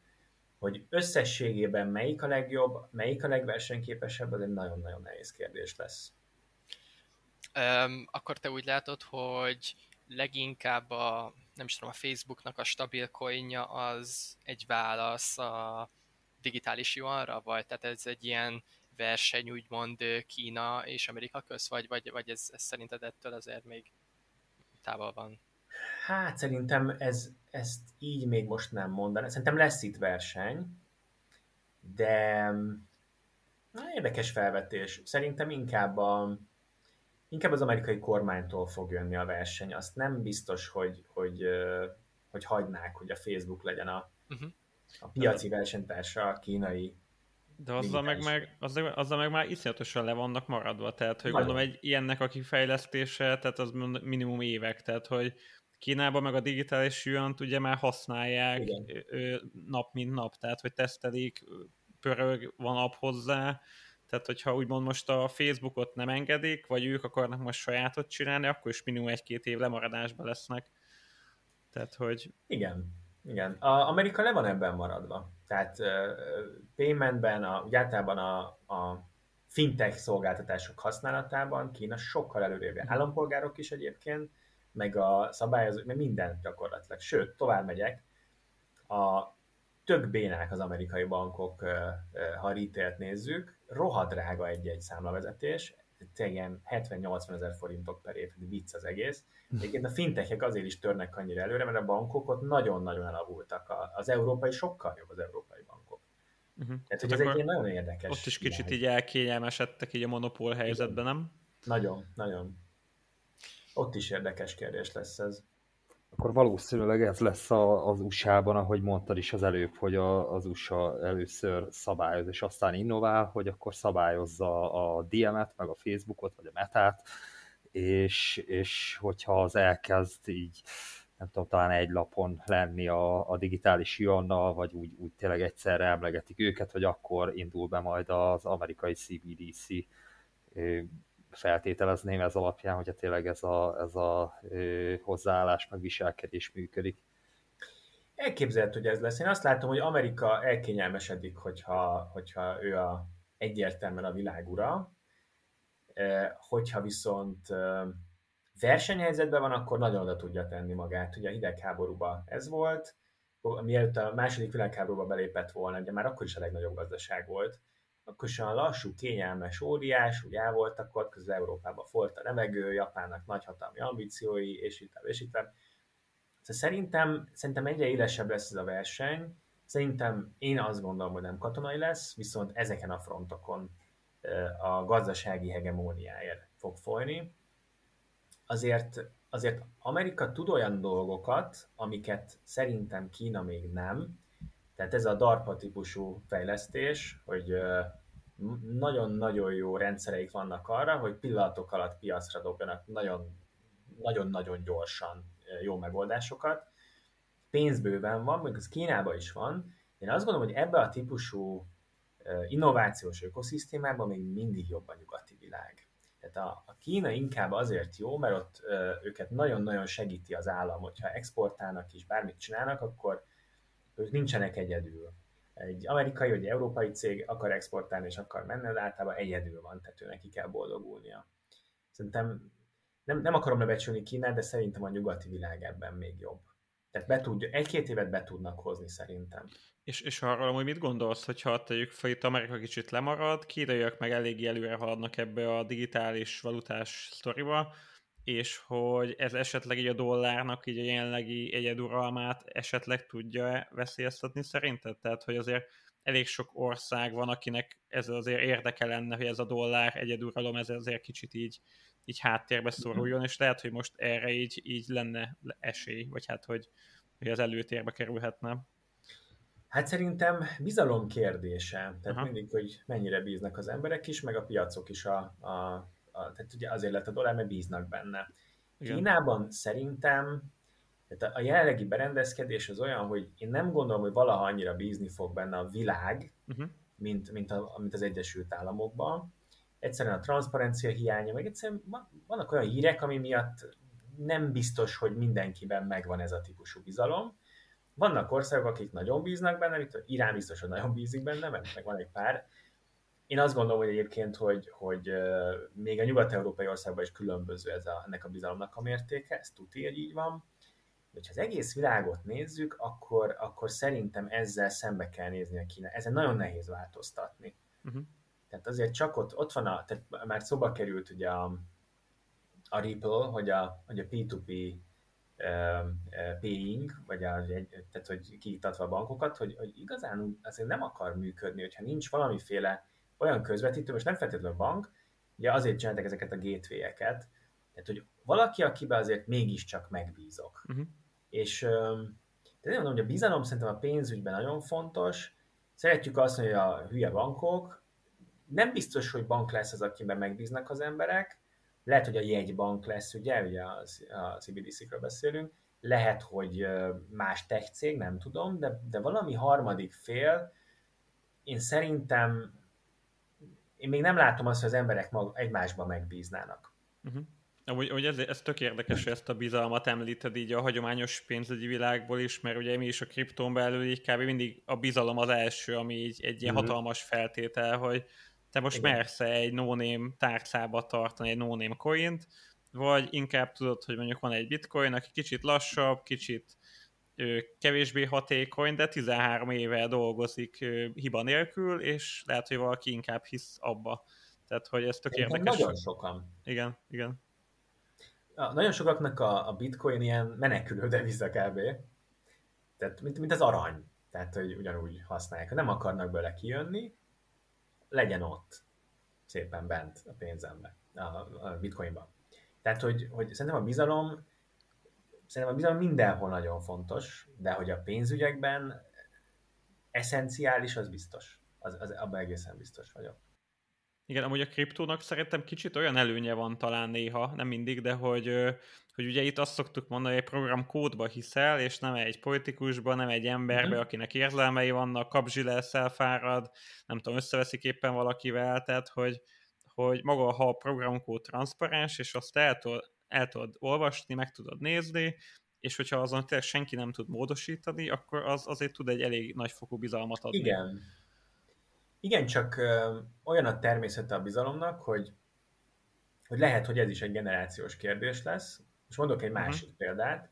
hogy összességében melyik a legjobb, melyik a legversenyképesebb, az egy nagyon-nagyon nehéz kérdés lesz. Um, akkor te úgy látod, hogy leginkább a, nem is tudom, a Facebooknak a stabil coinja az egy válasz a digitális juanra, vagy tehát ez egy ilyen verseny úgymond Kína és Amerika köz, vagy, vagy, vagy ez, ez szerinted ettől azért még távol van? Hát szerintem ez, ezt így még most nem mondaná. Szerintem lesz itt verseny, de na, érdekes felvetés. Szerintem inkább, a, inkább az amerikai kormánytól fog jönni a verseny. Azt nem biztos, hogy, hogy, hogy hagynák, hogy a Facebook legyen a, uh-huh. a piaci versenytársa a kínai de azzal meg, meg, azzal, azzal meg már iszonyatosan le vannak maradva, tehát hogy Nagyon. mondom, egy ilyennek a kifejlesztése, tehát az minimum évek, tehát hogy Kínában meg a digitális juant ugye már használják Igen. nap mint nap, tehát hogy tesztelik, pörög, van app hozzá, tehát hogyha úgymond most a Facebookot nem engedik, vagy ők akarnak most sajátot csinálni, akkor is minimum egy-két év lemaradásban lesznek. Tehát, hogy... Igen, igen. A Amerika le van ebben maradva. Tehát uh, paymentben, a, úgy általában a, a fintech szolgáltatások használatában Kína sokkal előrébb. Állampolgárok is egyébként, meg a szabályozók, meg minden gyakorlatilag. Sőt, tovább megyek, a tök bénák az amerikai bankok, ha retail nézzük, rohadrága egy-egy számlavezetés, ilyen 70-80 ezer forintok per év, vicc az egész. Egyébként a fintechek azért is törnek annyira előre, mert a bankok ott nagyon-nagyon elavultak. Az európai sokkal jobb az európai bankok. Uh-huh. Tehát, hogy ez egy nagyon érdekes. Ott is kicsit irány. így elkényelmesedtek így a monopól helyzetben, nem? Nagyon, nagyon. Ott is érdekes kérdés lesz ez. Akkor valószínűleg ez lesz a, az USA-ban, ahogy mondtad is az előbb, hogy a, az USA először szabályoz, és aztán innovál, hogy akkor szabályozza a DM-et, meg a Facebookot, vagy a Metát, és, és hogyha az elkezd így nem tudom, talán egy lapon lenni a, a digitális juannal, vagy úgy, úgy tényleg egyszerre emlegetik őket, hogy akkor indul be majd az amerikai CBDC feltételezném ez alapján, hogyha tényleg ez a, ez a ö, hozzáállás, meg viselkedés működik. Elképzelhető, hogy ez lesz. Én azt látom, hogy Amerika elkényelmesedik, hogyha, hogyha ő a, egyértelműen a világ ura, hogyha viszont versenyhelyzetben van, akkor nagyon oda tudja tenni magát. Ugye a hidegháborúban ez volt, mielőtt a második világháborúba belépett volna, ugye már akkor is a legnagyobb gazdaság volt, akkor olyan lassú, kényelmes óriás, úgy el voltak ott, közben Európában volt a remegő, Japánnak nagyhatalmi ambíciói, és itt és itt szóval szerintem, szerintem egyre élesebb lesz ez a verseny, szerintem én azt gondolom, hogy nem katonai lesz, viszont ezeken a frontokon a gazdasági hegemóniáért fog folyni. Azért, azért Amerika tud olyan dolgokat, amiket szerintem Kína még nem, tehát ez a DARPA típusú fejlesztés, hogy nagyon-nagyon jó rendszereik vannak arra, hogy pillanatok alatt piacra dobjanak nagyon-nagyon gyorsan jó megoldásokat. Pénzbőven van, mondjuk az Kínában is van. Én azt gondolom, hogy ebbe a típusú innovációs ökoszisztémában még mindig jobb a nyugati világ. Tehát a, a Kína inkább azért jó, mert ott őket nagyon-nagyon segíti az állam, hogyha exportálnak is, bármit csinálnak, akkor ők nincsenek egyedül. Egy amerikai vagy európai cég akar exportálni és akar menni, de általában egyedül van, tehát ő neki kell boldogulnia. Szerintem nem, nem akarom lebecsülni Kínát, de szerintem a nyugati világ ebben még jobb. Tehát be tud, egy-két évet be tudnak hozni szerintem. És, és arról hogy mit gondolsz, hogyha tegyük fel, itt Amerika kicsit lemarad, kínaiak meg eléggé előre haladnak ebbe a digitális valutás sztoriba, és hogy ez esetleg így a dollárnak így a jelenlegi egyeduralmát esetleg tudja veszélyeztetni szerinted? Tehát, hogy azért elég sok ország van, akinek ez azért érdeke lenne, hogy ez a dollár egyeduralom, ez azért kicsit így, így háttérbe szoruljon, és lehet, hogy most erre így, így lenne esély, vagy hát, hogy, hogy az előtérbe kerülhetne. Hát szerintem bizalom kérdése. Tehát Aha. mindig, hogy mennyire bíznak az emberek is, meg a piacok is a, a a, tehát ugye azért lett a dollár, mert bíznak benne. Igen. Kínában szerintem tehát a jelenlegi berendezkedés az olyan, hogy én nem gondolom, hogy valaha annyira bízni fog benne a világ, uh-huh. mint, mint, a, mint az Egyesült Államokban. Egyszerűen a transzparencia hiánya, meg egyszerűen vannak olyan hírek, ami miatt nem biztos, hogy mindenkiben megvan ez a típusú bizalom. Vannak országok, akik nagyon bíznak benne, mint Irán biztos, hogy nagyon bízik benne, mert meg van egy pár, én azt gondolom, hogy egyébként, hogy, hogy még a nyugat-európai országban is különböző ez a, ennek a bizalomnak a mértéke, ez tuti, hogy így van. De ha az egész világot nézzük, akkor, akkor szerintem ezzel szembe kell nézni a Kína. Ezen nagyon nehéz változtatni. Uh-huh. Tehát azért csak ott, ott van a, tehát már szóba került ugye a, a Ripple, hogy a, hogy a P2P uh, paying, vagy a, tehát hogy kiiktatva a bankokat, hogy, hogy igazán azért nem akar működni, hogyha nincs valamiféle olyan közvetítő, most nem feltétlenül bank, ugye azért csináltak ezeket a gateway-eket, tehát hogy valaki, akiben azért mégiscsak megbízok. Uh-huh. És de nem mondom, hogy a bizalom szerintem a pénzügyben nagyon fontos. Szeretjük azt mondani, hogy a hülye bankok, nem biztos, hogy bank lesz az, akiben megbíznak az emberek, lehet, hogy a jegybank lesz, ugye, ugye az, a CBDC-kről beszélünk, lehet, hogy más tech cég, nem tudom, de, de valami harmadik fél, én szerintem én még nem látom azt, hogy az emberek mag, egymásban megbíznának. Uh-huh. Amúgy, hogy ez, ez tök érdekes, hogy ezt a bizalmat említed így a hagyományos pénzügyi világból is, mert ugye mi is a kriptón belül így kb. mindig a bizalom az első, ami így egy ilyen mm-hmm. hatalmas feltétel, hogy te most Igen. mersz egy no-name tárcába tartani egy no-name coint, vagy inkább tudod, hogy mondjuk van egy bitcoin, aki kicsit lassabb, kicsit kevésbé hatékony, de 13 éve dolgozik hiba nélkül, és lehet, hogy valaki inkább hisz abba. Tehát, hogy ez tök érdekes. Nagyon sokan. Igen, igen. A, nagyon sokaknak a, a bitcoin ilyen menekülő deviza kb. Tehát, mint, mint az arany. Tehát, hogy ugyanúgy használják. Ha nem akarnak bele kijönni, legyen ott szépen bent a pénzembe, a, a bitcoinban. Tehát, hogy, hogy szerintem a bizalom szerintem a bizalom mindenhol nagyon fontos, de hogy a pénzügyekben eszenciális, az biztos. Az, az, abban egészen biztos vagyok. Igen, amúgy a kriptónak szerintem kicsit olyan előnye van talán néha, nem mindig, de hogy, hogy ugye itt azt szoktuk mondani, hogy egy program kódba hiszel, és nem egy politikusba, nem egy emberbe, mm-hmm. akinek érzelmei vannak, kapzsi lesz, elfárad, nem tudom, összeveszik éppen valakivel, tehát hogy, hogy maga, ha a programkód transzparens, és azt el el tudod olvasni, meg tudod nézni, és hogyha azon tényleg senki nem tud módosítani, akkor az azért tud egy elég nagy fokú bizalmat adni. Igen, igen, csak ö, olyan a természete a bizalomnak, hogy, hogy lehet, hogy ez is egy generációs kérdés lesz. És mondok egy uh-huh. másik példát.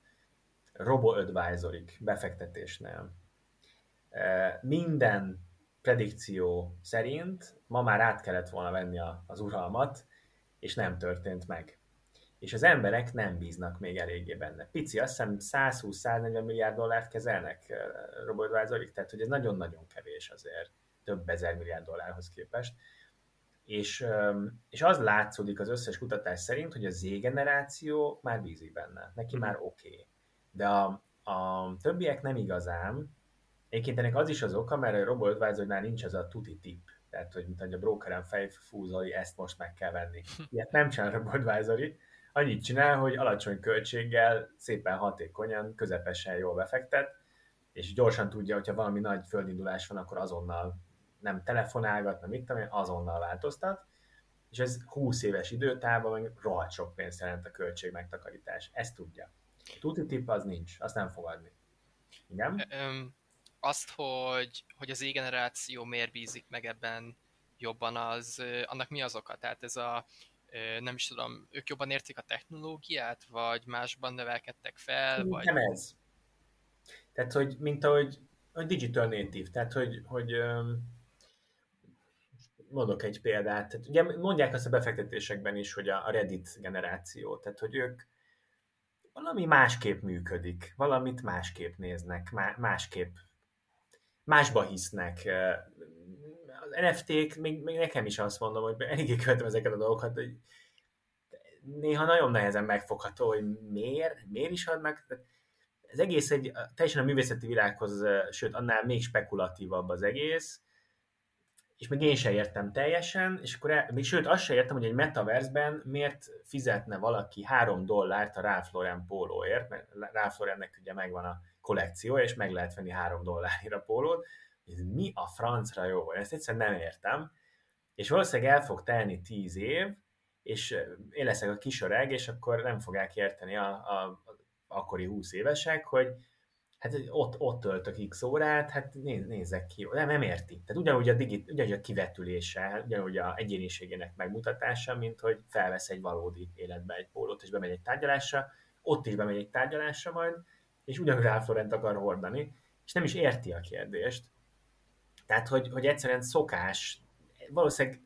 Robo-advisorik befektetésnél. Minden predikció szerint ma már át kellett volna venni a, az uralmat, és nem történt meg. És az emberek nem bíznak még eléggé benne. Pici, azt hiszem 120-140 milliárd dollárt kezelnek robo-advisorik, tehát hogy ez nagyon-nagyon kevés azért több ezer milliárd dollárhoz képest. És, és az látszódik az összes kutatás szerint, hogy a Z generáció már bízik benne, neki már oké. Okay. De a, a többiek nem igazán. Egyébként ennek az is az oka, mert a Robo Advisor-nál nincs az a tuti tip. Tehát, hogy mint hogy a brokeren fejfúzoli, ezt most meg kell venni. Ilyet nem csinál a Robo Advisory. Annyit csinál, hogy alacsony költséggel, szépen hatékonyan, közepesen jól befektet, és gyorsan tudja, hogyha valami nagy földindulás van, akkor azonnal nem telefonálgat, nem mit tudom azonnal változtat, és ez 20 éves időtávban meg rohadt sok pénzt jelent a költség megtakarítás. Ezt tudja. Tuti tip az nincs, azt nem fogadni. Igen? Azt, hogy, hogy az e-generáció miért bízik meg ebben jobban, az, annak mi az oka? Tehát ez a, nem is tudom, ők jobban értik a technológiát, vagy másban növelkedtek fel? Vagy... Nem ez. Tehát, hogy mint ahogy, hogy digital native, tehát, hogy, hogy mondok egy példát. Tehát ugye mondják azt a befektetésekben is, hogy a Reddit generáció, tehát hogy ők valami másképp működik, valamit másképp néznek, másképp, másba hisznek. NFT-k, még, még nekem is azt mondom, hogy eléggé követem ezeket a dolgokat, hogy néha nagyon nehezen megfogható, hogy miért, miért is adnak. Ez egész egy teljesen a művészeti világhoz, sőt, annál még spekulatívabb az egész, és még én sem értem teljesen, és akkor el, még sőt azt sem értem, hogy egy metaversben miért fizetne valaki 3 dollárt a Ralph Lauren pólóért, mert Ralph Laurennek ugye megvan a kollekció, és meg lehet venni 3 dollárért a pólót, ez mi a francra jó? Ezt egyszerűen nem értem, és valószínűleg el fog telni 10 év, és én leszek a kisoreg, és akkor nem fogják érteni a, a, a akkori 20 évesek, hogy hát ott, ott töltök x órát, hát néz, nézzek ki, nem, nem érti. Tehát ugyanúgy a, digit, ugyanúgy a kivetülése, ugyanúgy a egyéniségének megmutatása, mint hogy felvesz egy valódi életbe egy pólót, és bemegy egy tárgyalásra, ott is bemegy egy tárgyalásra majd, és ugyanúgy Ralph Lauren akar hordani, és nem is érti a kérdést. Tehát, hogy, hogy egyszerűen szokás, valószínűleg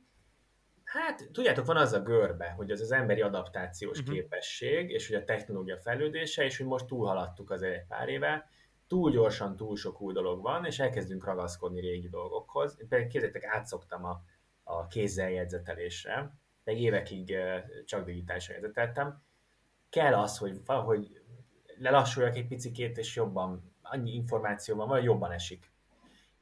Hát, tudjátok, van az a görbe, hogy az az emberi adaptációs uh-huh. képesség, és hogy a technológia fejlődése, és hogy most túlhaladtuk az egy pár éve, túl gyorsan, túl sok új dolog van, és elkezdünk ragaszkodni régi dolgokhoz. Én például képzeljétek, átszoktam a, a kézzel jegyzetelésre, de évekig csak digitálisan jegyzeteltem. Kell az, hogy valahogy lelassuljak egy picikét, és jobban, annyi információ van, vagy jobban esik.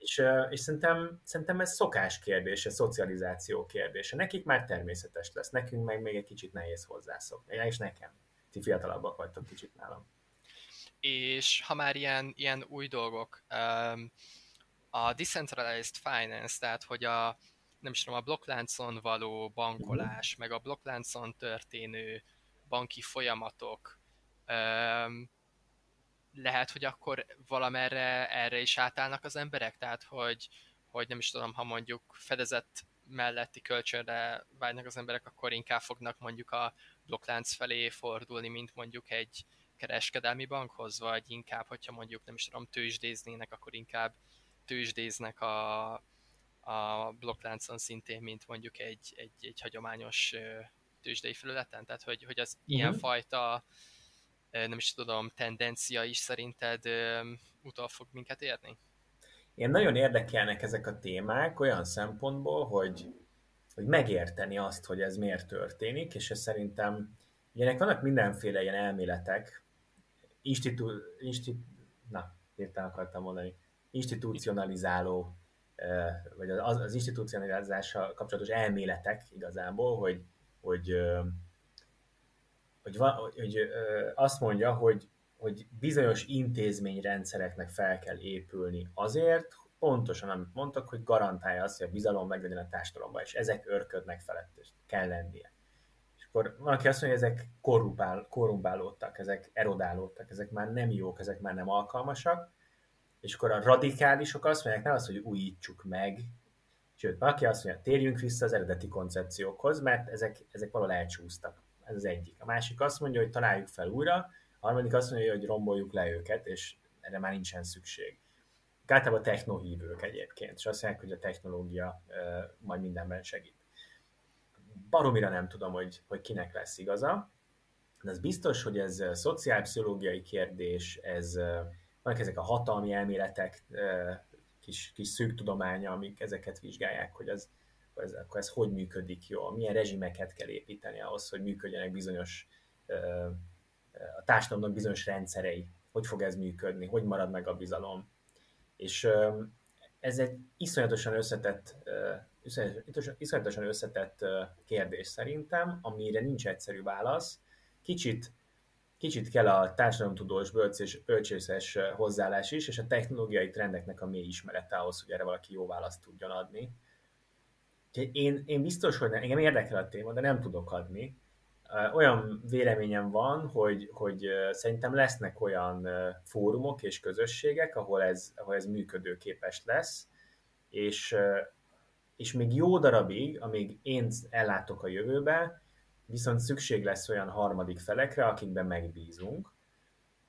És, és szerintem, szerintem ez szokás kérdése, szocializáció kérdése. Nekik már természetes lesz, nekünk meg még egy kicsit nehéz hozzászokni, és nekem. Ti fiatalabbak vagytok kicsit nálam és ha már ilyen, ilyen új dolgok, a decentralized finance, tehát hogy a nem is tudom, a blokkláncon való bankolás, meg a blokkláncon történő banki folyamatok, lehet, hogy akkor valamerre erre is átállnak az emberek, tehát hogy, hogy nem is tudom, ha mondjuk fedezett melletti kölcsönre vágynak az emberek, akkor inkább fognak mondjuk a blokklánc felé fordulni, mint mondjuk egy kereskedelmi bankhoz, vagy inkább, hogyha mondjuk nem is tudom, tőzsdéznének, akkor inkább tőzsdéznek a, a blokkláncon szintén, mint mondjuk egy, egy, egy hagyományos tőzsdei felületen, tehát hogy, hogy az uh-huh. ilyenfajta nem is tudom, tendencia is szerinted utol fog minket érni? Én nagyon érdekelnek ezek a témák olyan szempontból, hogy, hogy megérteni azt, hogy ez miért történik, és ez szerintem, ilyenek vannak mindenféle ilyen elméletek, institu, insti, na, hirtelen akartam mondani, institucionalizáló, vagy az, az institucionalizással kapcsolatos elméletek igazából, hogy, hogy, hogy, hogy, hogy azt mondja, hogy, hogy bizonyos intézményrendszereknek fel kell épülni azért, pontosan amit mondtak, hogy garantálja azt, hogy a bizalom meglegyen a társadalomban, és ezek örködnek felett, és kell lennie. És akkor van, aki azt mondja, hogy ezek korrumpál, korrumpálódtak, ezek erodálódtak, ezek már nem jók, ezek már nem alkalmasak, és akkor a radikálisok azt mondják, nem az, hogy újítsuk meg, sőt, valaki azt mondja, térjünk vissza az eredeti koncepciókhoz, mert ezek, ezek valahol elcsúsztak. Ez az egyik. A másik azt mondja, hogy találjuk fel újra, a harmadik azt mondja, hogy romboljuk le őket, és erre már nincsen szükség. Általában technohívők egyébként, és azt mondják, hogy a technológia majd mindenben segít. Baromira nem tudom, hogy, hogy kinek lesz igaza, de az biztos, hogy ez szociálpszichológiai kérdés, ez vannak ezek a hatalmi elméletek, kis, kis szűk tudománya, amik ezeket vizsgálják, hogy az, ez, akkor ez hogy működik jól, milyen rezsimeket kell építeni ahhoz, hogy működjenek bizonyos, a társadalomnak bizonyos rendszerei, hogy fog ez működni, hogy marad meg a bizalom. És ez egy iszonyatosan összetett, iszonyatosan összetett kérdés szerintem, amire nincs egyszerű válasz. Kicsit kicsit kell a társadalomtudós, bölcsés, bölcsészes hozzáállás is, és a technológiai trendeknek a mély ismerete ahhoz, hogy erre valaki jó választ tudjon adni. Én, én biztos, hogy nem, engem érdekel a téma, de nem tudok adni. Olyan véleményem van, hogy, hogy szerintem lesznek olyan fórumok és közösségek, ahol ez, ahol ez működőképes lesz, és, és még jó darabig, amíg én ellátok a jövőbe, viszont szükség lesz olyan harmadik felekre, akikben megbízunk,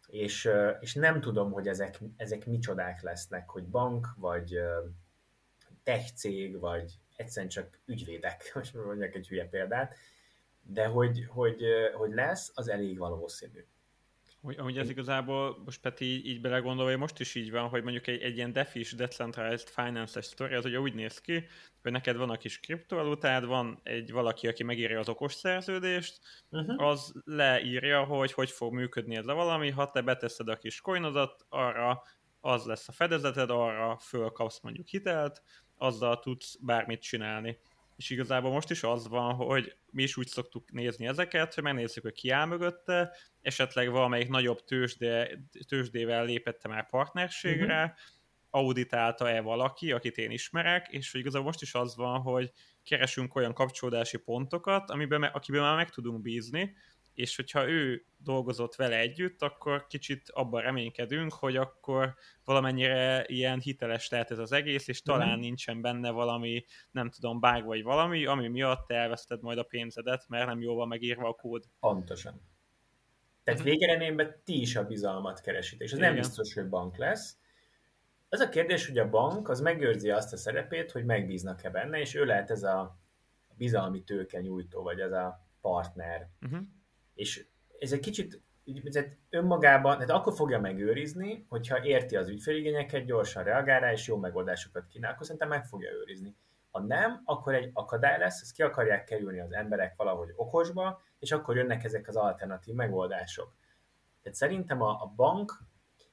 és, és nem tudom, hogy ezek, ezek micsodák lesznek, hogy bank, vagy tech cég, vagy egyszerűen csak ügyvédek, most mondjak egy hülye példát, de hogy, hogy, hogy lesz, az elég valószínű. Amúgy ez igazából, most Peti így, így belegondolva, hogy most is így van, hogy mondjuk egy, egy ilyen DeFi-s Decentralized Finance-es story, az ugye úgy néz ki, hogy neked van a kis kriptovalutád, van egy valaki, aki megírja az okos szerződést, uh-huh. az leírja, hogy hogy fog működni ez a valami, ha te beteszed a kis coinodat, arra az lesz a fedezeted, arra fölkapsz mondjuk hitelt, azzal tudsz bármit csinálni. És igazából most is az van, hogy mi is úgy szoktuk nézni ezeket, hogy megnézzük, hogy ki áll mögötte, esetleg valamelyik nagyobb tőzsde, tőzsdével lépette már partnerségre, uh-huh. auditálta-e valaki, akit én ismerek, és hogy igazából most is az van, hogy keresünk olyan kapcsolódási pontokat, amiben, akiben már meg tudunk bízni, és hogyha ő dolgozott vele együtt, akkor kicsit abban reménykedünk, hogy akkor valamennyire ilyen hiteles lehet ez az egész, és talán mm. nincsen benne valami, nem tudom, bág vagy valami, ami miatt te elveszted majd a pénzedet, mert nem jól van megírva a kód. Pontosan. Tehát mhm. végeredményben ti is a bizalmat keresitek, és ez Igen. nem biztos, hogy bank lesz. Az a kérdés, hogy a bank az megőrzi azt a szerepét, hogy megbíznak-e benne, és ő lehet ez a bizalmi tőke nyújtó, vagy ez a partner. Uh-huh. És ez egy kicsit ez önmagában, tehát akkor fogja megőrizni, hogyha érti az ügyféligényeket, gyorsan reagál rá, és jó megoldásokat kínál, akkor szerintem meg fogja őrizni. Ha nem, akkor egy akadály lesz, ezt ki akarják kerülni az emberek valahogy okosba, és akkor jönnek ezek az alternatív megoldások. Tehát szerintem a, a bank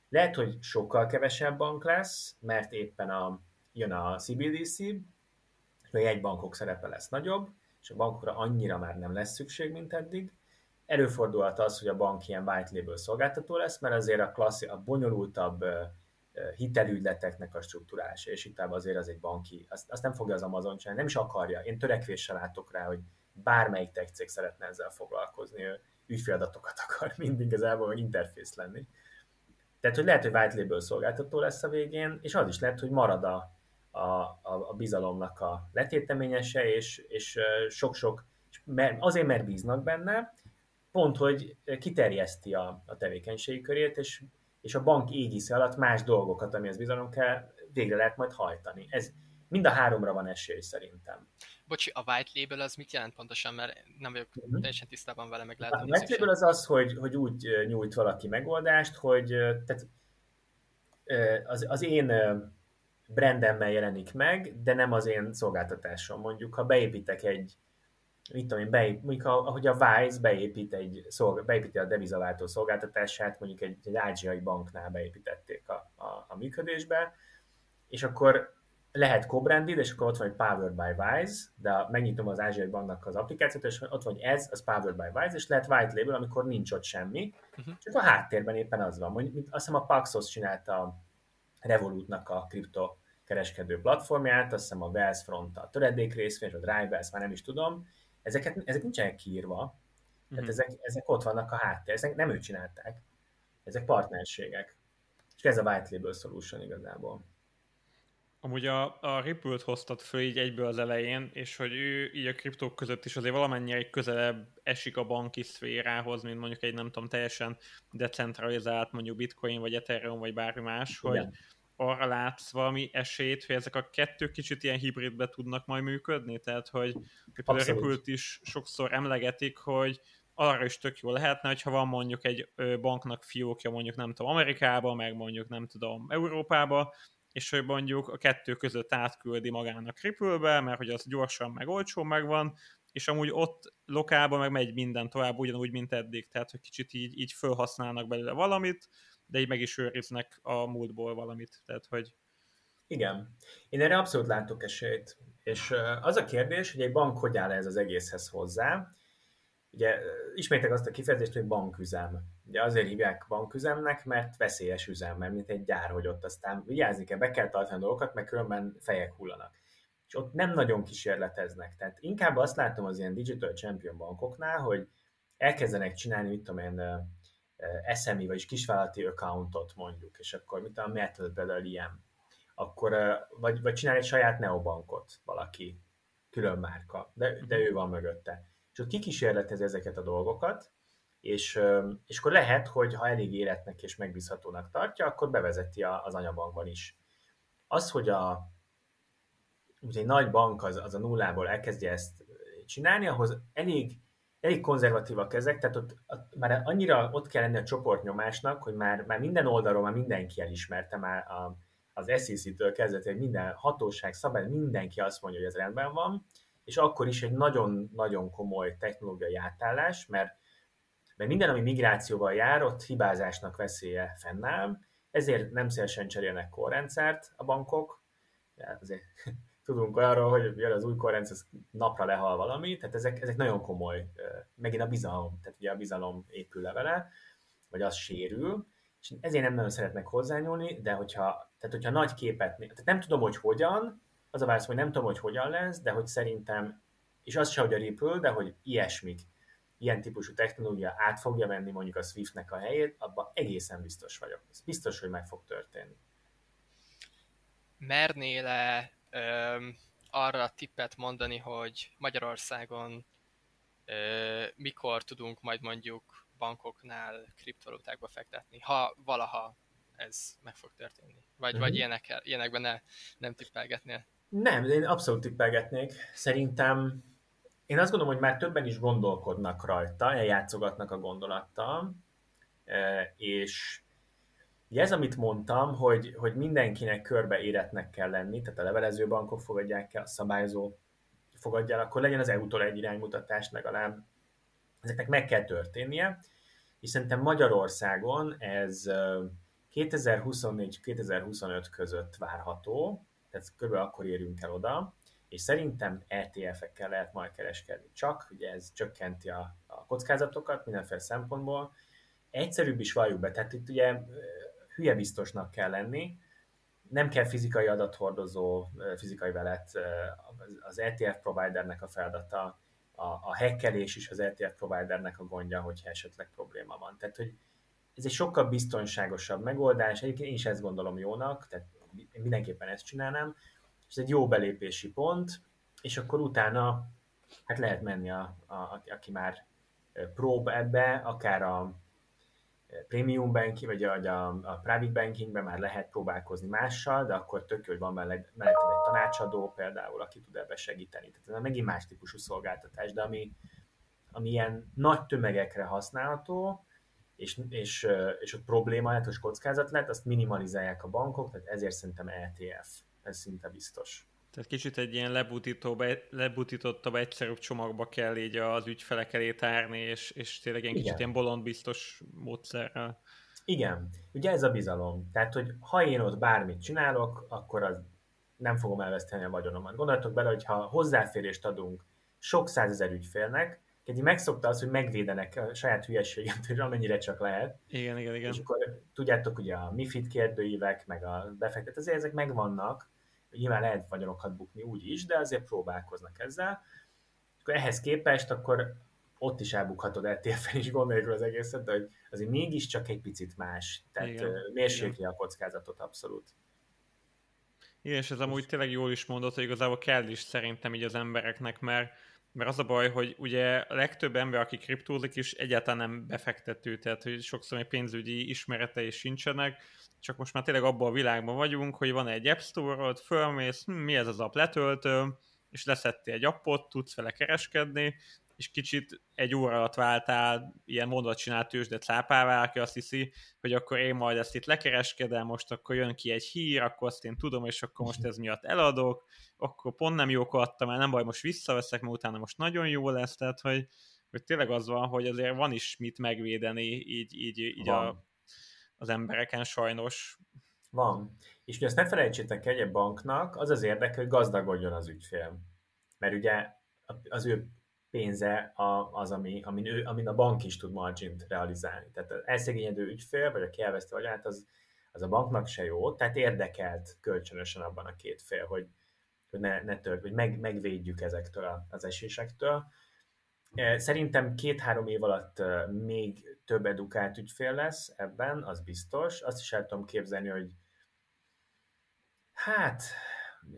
lehet, hogy sokkal kevesebb bank lesz, mert éppen a, jön a CBDC, még egy bankok szerepe lesz nagyobb, és a bankokra annyira már nem lesz szükség, mint eddig, Előfordulhat az, hogy a bank ilyen white label szolgáltató lesz, mert azért a, klasszi, a bonyolultabb hitelügyleteknek a struktúrálása, és itt azért az egy banki, azt, azt nem fogja az Amazon csinálni, nem is akarja. Én törekvéssel látok rá, hogy bármelyik tech cég szeretne ezzel foglalkozni. Ő, ügyféladatokat akar mindig igazából, vagy interfész lenni. Tehát, hogy lehet, hogy white label szolgáltató lesz a végén, és az is lehet, hogy marad a, a, a, a bizalomnak a letéteményese, és, és sok-sok, azért mert bíznak benne, pont, hogy kiterjeszti a, a tevékenységi körét, és, és a bank égisze alatt más dolgokat, amihez bizalom kell, végre lehet majd hajtani. Ez mind a háromra van esély szerintem. Bocsi, a white label az mit jelent pontosan, mert nem vagyok uh-huh. teljesen tisztában vele, meg lehet. A white label az az, hogy, hogy úgy nyújt valaki megoldást, hogy tehát, az, az én brandemmel jelenik meg, de nem az én szolgáltatásom. Mondjuk, ha beépítek egy, mit tudom én, beép, mondjuk ahogy a Wise beépít egy, szolg, beépíti a devizaváltó szolgáltatását, mondjuk egy, egy ázsiai banknál beépítették a, a, a működésbe, és akkor lehet co-branded, és akkor ott van egy Powered by Wise, de megnyitom az ázsiai banknak az applikációt, és ott van ez, az Powered by Wise, és lehet white label, amikor nincs ott semmi, uh-huh. csak a háttérben éppen az van. Mondjuk, azt hiszem a Paxos csinálta a Revolutnak a kripto kereskedő platformját, azt hiszem a Wellsfront a töredék részvény, a Drive ezt már nem is tudom, ezeket, ezek nincsenek kiírva, uh-huh. tehát mhm. ezek, ezek ott vannak a háttér, ezek nem ők csinálták, ezek partnerségek. És ez a white label solution igazából. Amúgy a, a Ripple-t hoztad föl így egyből az elején, és hogy ő így a kriptók között is azért valamennyire közelebb esik a banki szférához, mint mondjuk egy nem tudom, teljesen decentralizált mondjuk bitcoin, vagy ethereum, vagy bármi más, Igen. hogy arra látsz valami esélyt, hogy ezek a kettő kicsit ilyen hibridbe tudnak majd működni? Tehát, hogy, például a Ripple-t is sokszor emlegetik, hogy arra is tök jó lehetne, hogyha van mondjuk egy banknak fiókja mondjuk nem tudom Amerikába, meg mondjuk nem tudom Európába, és hogy mondjuk a kettő között átküldi magának Ripple-be, mert hogy az gyorsan meg olcsó megvan, és amúgy ott lokálban meg megy minden tovább ugyanúgy, mint eddig, tehát hogy kicsit így, így felhasználnak belőle valamit, de így meg is őriznek a múltból valamit, tehát hogy... Igen, én erre abszolút látok esélyt, és az a kérdés, hogy egy bank hogy áll ez az egészhez hozzá, Ugye ismétek azt a kifejezést, hogy banküzem. Ugye azért hívják banküzemnek, mert veszélyes üzem, mert mint egy gyár, hogy ott aztán vigyázni kell, be kell tartani dolgokat, mert különben fejek hullanak. És ott nem nagyon kísérleteznek. Tehát inkább azt látom az ilyen digital champion bankoknál, hogy elkezdenek csinálni, mit tudom én, SME, vagyis kisvállalati accountot mondjuk, és akkor mit tudom, Metal például ilyen. Akkor, vagy, vagy csinálni egy saját neobankot valaki, külön márka, de, de ő van mögötte és ott kikísérletez ezeket a dolgokat, és, és akkor lehet, hogy ha elég életnek és megbízhatónak tartja, akkor bevezeti az anyabankban is. Az, hogy a, ugye egy nagy bank az, az a nullából elkezdje ezt csinálni, ahhoz elég, elég konzervatívak ezek, tehát ott, ott, már annyira ott kell lenni a csoportnyomásnak, hogy már, már minden oldalról már mindenki elismerte már a, az SEC-től kezdve, hogy minden hatóság, szabály, mindenki azt mondja, hogy ez rendben van, és akkor is egy nagyon-nagyon komoly technológiai átállás, mert, mert minden, ami migrációval jár, ott hibázásnak veszélye fennáll, ezért nem szívesen cserélnek korrendszert a bankok, azért tudunk arról, hogy jön az új korrendszer, napra lehal valami, tehát ezek, ezek nagyon komoly, megint a bizalom, tehát ugye a bizalom épül le vele, vagy az sérül, és ezért nem nagyon szeretnek hozzányúlni, de hogyha, tehát hogyha nagy képet, tehát nem tudom, hogy hogyan, az a válasz, hogy nem tudom, hogy hogyan lesz, de hogy szerintem, és az se, hogy a Ripple, de hogy ilyesmik, ilyen típusú technológia át fogja venni mondjuk a Swiftnek a helyét, abban egészen biztos vagyok. Ez biztos, hogy meg fog történni. Mernél-e arra a tippet mondani, hogy Magyarországon mikor tudunk majd mondjuk bankoknál kriptovalutákba fektetni, ha valaha ez meg fog történni? Vagy, mm-hmm. vagy mhm. ilyenek, ilyenekben ne, nem tippelgetnél? Nem, én abszolút tippelgetnék. Szerintem én azt gondolom, hogy már többen is gondolkodnak rajta, eljátszogatnak a gondolattal, e, és ez, amit mondtam, hogy, hogy mindenkinek körbe éretnek kell lenni, tehát a levelező bankok fogadják el, a szabályozó fogadja el, akkor legyen az EU-tól egy iránymutatás legalább. Ezeknek meg kell történnie, és szerintem Magyarországon ez 2024-2025 között várható, tehát kb. akkor érünk el oda, és szerintem ETF-ekkel lehet majd kereskedni. Csak, ugye ez csökkenti a, a kockázatokat mindenféle szempontból. Egyszerűbb is valljuk be, tehát itt ugye hülye biztosnak kell lenni, nem kell fizikai adathordozó, fizikai velet, az ETF providernek a feladata a, a hackelés is az ETF providernek a gondja, hogyha esetleg probléma van. Tehát, hogy ez egy sokkal biztonságosabb megoldás, egyébként én is ezt gondolom jónak, tehát mindenképpen ezt csinálnám, ez egy jó belépési pont, és akkor utána hát lehet menni, a, a, a, aki már prób ebbe, akár a premium banking, vagy a, a, a private bankingben már lehet próbálkozni mással, de akkor tök jó, hogy van mellett, mellett egy tanácsadó például, aki tud ebbe segíteni. Tehát ez megint más típusú szolgáltatás, de ami, ami ilyen nagy tömegekre használható, és, és, és ott probléma lehet, hogy kockázat lehet, azt minimalizálják a bankok, tehát ezért szerintem ETF, ez szinte biztos. Tehát kicsit egy ilyen lebutítottabb, egyszerűbb csomagba kell így az ügyfelek elé tárni, és, és tényleg ilyen kicsit ilyen bolondbiztos módszerrel. Igen, ugye ez a bizalom. Tehát, hogy ha én ott bármit csinálok, akkor az nem fogom elveszteni a vagyonomat. Gondoljatok bele, hogy ha hozzáférést adunk sok százezer ügyfélnek, egy megszokta az, hogy megvédenek a saját hülyeséget, hogy amennyire csak lehet. Igen, igen, igen. És akkor tudjátok, ugye a MIFID kérdőívek, meg a befektet, azért ezek megvannak, nyilván lehet vagyonokat bukni úgy is, de azért próbálkoznak ezzel. Akkor ehhez képest akkor ott is elbukhatod ETF-en is gondoljuk az egészet, de hogy azért mégiscsak egy picit más. Tehát mérsékli a kockázatot abszolút. Igen, és ez amúgy tényleg jól is mondott, hogy igazából kell is szerintem így az embereknek, mert mert az a baj, hogy ugye a legtöbb ember, aki kriptózik is egyáltalán nem befektető, tehát hogy sokszor egy pénzügyi ismeretei sincsenek, csak most már tényleg abban a világban vagyunk, hogy van egy App Store-od, fölmész, hm, mi ez az app? Letöltő, és leszettél egy appot, tudsz vele kereskedni, és kicsit egy óra alatt váltál ilyen mondatcsinált tőzsde cápává, aki azt hiszi, hogy akkor én majd ezt itt lekereskedem, most akkor jön ki egy hír, akkor azt én tudom, és akkor most ez miatt eladok, akkor pont nem jók adtam, mert nem baj, most visszaveszek, mert utána most nagyon jó lesz, tehát hogy, hogy tényleg az van, hogy azért van is mit megvédeni így, így, így a, az embereken sajnos. Van. És ugye ezt ne felejtsétek egy banknak, az az érdeke, hogy gazdagodjon az ügyfél. Mert ugye az ő pénze az, ami, amin, ő, amin a bank is tud margint realizálni. Tehát az elszegényedő ügyfél, vagy aki elveszti vagyonát, az, az a banknak se jó, tehát érdekelt kölcsönösen abban a két fél, hogy, hogy ne, ne tört, hogy meg, megvédjük ezektől az esésektől. Szerintem két-három év alatt még több edukált ügyfél lesz ebben, az biztos. Azt is el tudom képzelni, hogy hát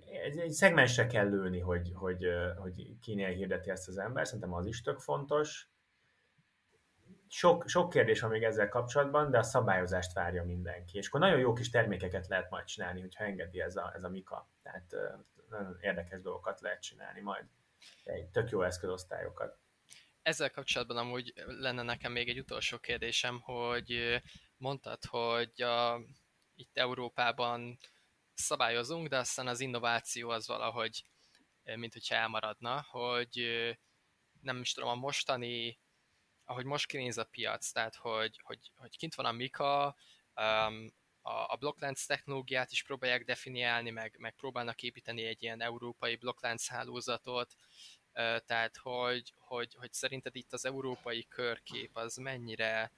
egy, egy szegmensre kell lőni, hogy, hogy, hogy kinél hirdeti ezt az ember, szerintem az is tök fontos. Sok, sok kérdés van még ezzel kapcsolatban, de a szabályozást várja mindenki. És akkor nagyon jó kis termékeket lehet majd csinálni, hogyha engedi ez a, ez a Mika. Tehát nagyon érdekes dolgokat lehet csinálni majd. Egy tök jó eszközosztályokat. Ezzel kapcsolatban amúgy lenne nekem még egy utolsó kérdésem, hogy mondtad, hogy a, itt Európában szabályozunk, de aztán az innováció az valahogy, mint hogyha elmaradna, hogy nem is tudom, a mostani, ahogy most kinéz a piac, tehát hogy, hogy, hogy kint van a Mika, um, a, a blokklánc technológiát is próbálják definiálni, meg, meg próbálnak építeni egy ilyen európai blokklánc hálózatot, tehát hogy, hogy, hogy szerinted itt az európai körkép az mennyire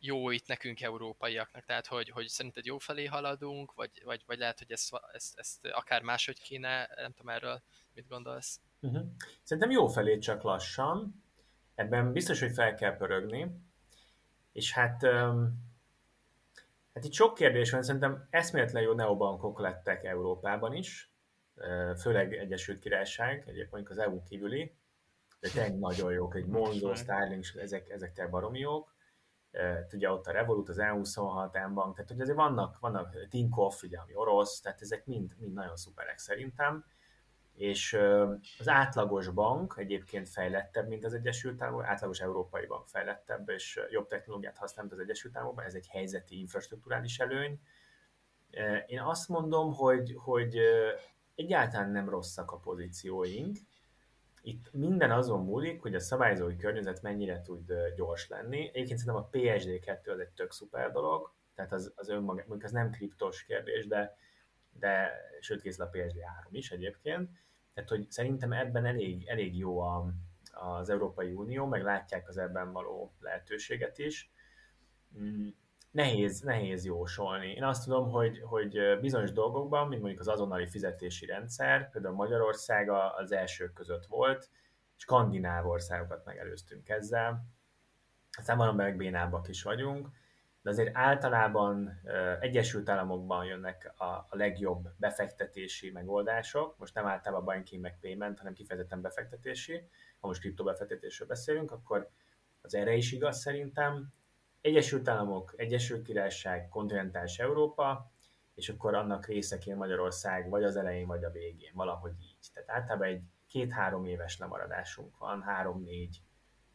jó itt nekünk európaiaknak, tehát hogy, hogy szerinted jó felé haladunk, vagy, vagy, vagy lehet, hogy ezt, ezt, ezt akár máshogy kéne, nem tudom erről, mit gondolsz? Uh-huh. Szerintem jó felé csak lassan, ebben biztos, hogy fel kell pörögni, és hát, hát itt sok kérdés van, szerintem eszméletlen jó neobankok lettek Európában is, főleg Egyesült Királyság, egyébként az EU kívüli, de tényleg nagyon jók, egy Monzo, Starling, ezek, ezek tényleg baromi jók. Ugye ott a Revolut, az E26, M-bank, tehát hogy azért vannak, vannak Tinkoff, ugye, ami orosz, tehát ezek mind, mind nagyon szuperek szerintem, és az átlagos bank egyébként fejlettebb, mint az Egyesült Államok, átlagos európai bank fejlettebb, és jobb technológiát használ, mint az Egyesült Államokban, ez egy helyzeti infrastruktúrális előny. Én azt mondom, hogy, hogy egyáltalán nem rosszak a pozícióink, itt minden azon múlik, hogy a szabályozói környezet mennyire tud gyors lenni. Egyébként szerintem a PSD2 az egy tök szuper dolog, tehát az, az önmaga, mondjuk az nem kriptos kérdés, de, de sőt készül a PSD3 is egyébként. Tehát, hogy szerintem ebben elég, elég jó a, az Európai Unió, meg látják az ebben való lehetőséget is. Nehéz, nehéz jósolni. Én azt tudom, hogy, hogy bizonyos dolgokban, mint mondjuk az azonnali fizetési rendszer, például Magyarország az elsők között volt, skandináv országokat megelőztünk ezzel, aztán meg bénábbak is vagyunk, de azért általában Egyesült Államokban jönnek a, a legjobb befektetési megoldások, most nem általában banking meg payment, hanem kifejezetten befektetési, ha most kriptobefektetésről beszélünk, akkor az erre is igaz szerintem. Egyesült Államok, Egyesült Királyság, kontinentális Európa, és akkor annak részeként Magyarország vagy az elején, vagy a végén, valahogy így. Tehát általában egy két-három éves lemaradásunk van, három-négy,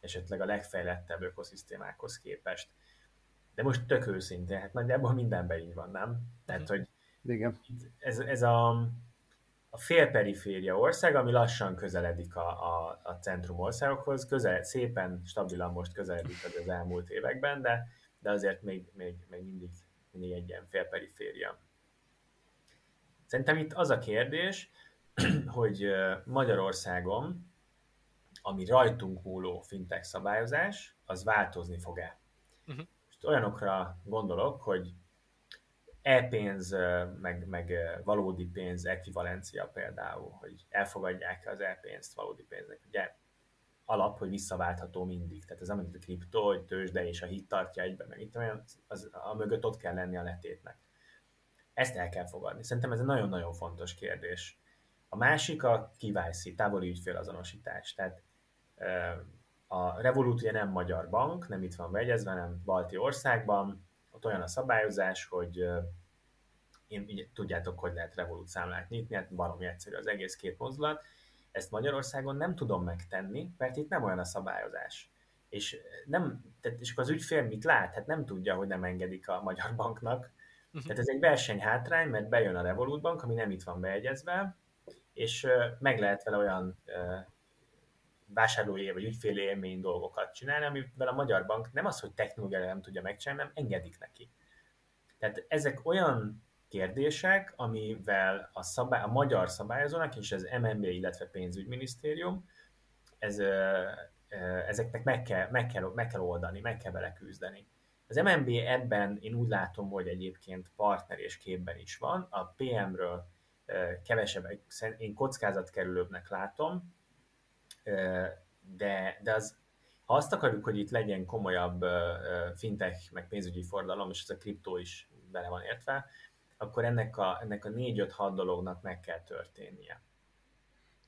esetleg a legfejlettebb ökoszisztémákhoz képest. De most tök őszintén, hát nagyjából mindenben így van, nem? Tehát, mhm. hogy Igen. Ez, ez a, a félperiféria ország, ami lassan közeledik a, a, a centrum országokhoz, közel, szépen, stabilan most közeledik az, az elmúlt években, de, de azért még, még, még mindig, mindig egy ilyen félperiféria. Szerintem itt az a kérdés, hogy Magyarországon, ami rajtunk múló fintech szabályozás, az változni fog-e. Uh-huh. olyanokra gondolok, hogy e-pénz, meg, meg valódi pénz ekvivalencia például, hogy elfogadják az e-pénzt valódi pénznek. Ugye alap, hogy visszaváltható mindig. Tehát ez amit a kripto, hogy tőzsde és a hit tartja egyben, meg itt olyan, az, a mögött ott kell lenni a letétnek. Ezt el kell fogadni. Szerintem ez egy nagyon-nagyon fontos kérdés. A másik a KYC, távoli ügyfélazonosítás. Tehát a Revolut ugye nem magyar bank, nem itt van begyezve, hanem balti országban. Ott olyan a szabályozás, hogy én, tudjátok, hogy lehet Revolut számlát nyitni, hát baromi egyszerű az egész két mozdulat. Ezt Magyarországon nem tudom megtenni, mert itt nem olyan a szabályozás. És, nem, tehát, és akkor az ügyfél mit lát? Hát nem tudja, hogy nem engedik a magyar banknak. Uh-huh. Tehát ez egy versenyhátrány, mert bejön a Revolut bank, ami nem itt van beegyezve, és meg lehet vele olyan vásárlói vagy ügyféli élmény dolgokat csinálni, amivel a magyar bank nem az, hogy technológiára nem tudja megcsinálni, hanem engedik neki. Tehát ezek olyan kérdések, amivel a, szabály, a magyar szabályozónak és az MNB, illetve pénzügyminisztérium, ez, ezeknek meg kell, meg, kell, meg kell oldani, meg kell vele küzdeni. Az MNB ebben én úgy látom, hogy egyébként partner és képben is van. A PM-ről kevesebb, én kockázatkerülőbbnek látom, de, de az, ha azt akarjuk, hogy itt legyen komolyabb fintech, meg pénzügyi fordalom, és ez a kriptó is bele van értve, akkor ennek a, ennek a négy-öt-hat dolognak meg kell történnie.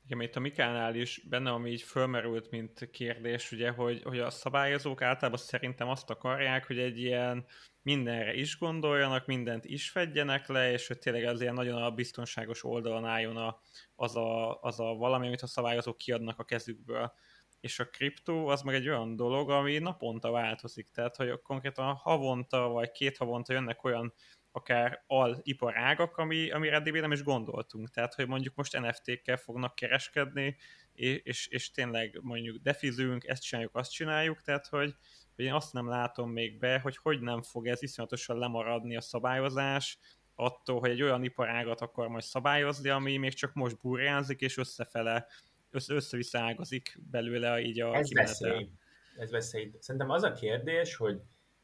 Igen, itt a Mikánál is benne, ami így fölmerült, mint kérdés, ugye, hogy, hogy a szabályozók általában szerintem azt akarják, hogy egy ilyen mindenre is gondoljanak, mindent is fedjenek le, és hogy tényleg az ilyen nagyon a biztonságos oldalon álljon a, az, a, az a valami, amit a szabályozók kiadnak a kezükből. És a kriptó az meg egy olyan dolog, ami naponta változik, tehát hogy konkrétan havonta vagy két havonta jönnek olyan akár aliparágak, ami, amire eddig nem is gondoltunk. Tehát, hogy mondjuk most NFT-kkel fognak kereskedni, és, és, és tényleg mondjuk defizünk, ezt csináljuk, azt csináljuk, tehát, hogy, hogy én azt nem látom még be, hogy hogy nem fog ez iszonyatosan lemaradni a szabályozás, attól, hogy egy olyan iparágat akar majd szabályozni, ami még csak most burjánzik, és összefele, össze, össze ágazik belőle így a ez veszély. Ez veszély. Szerintem az a kérdés, hogy,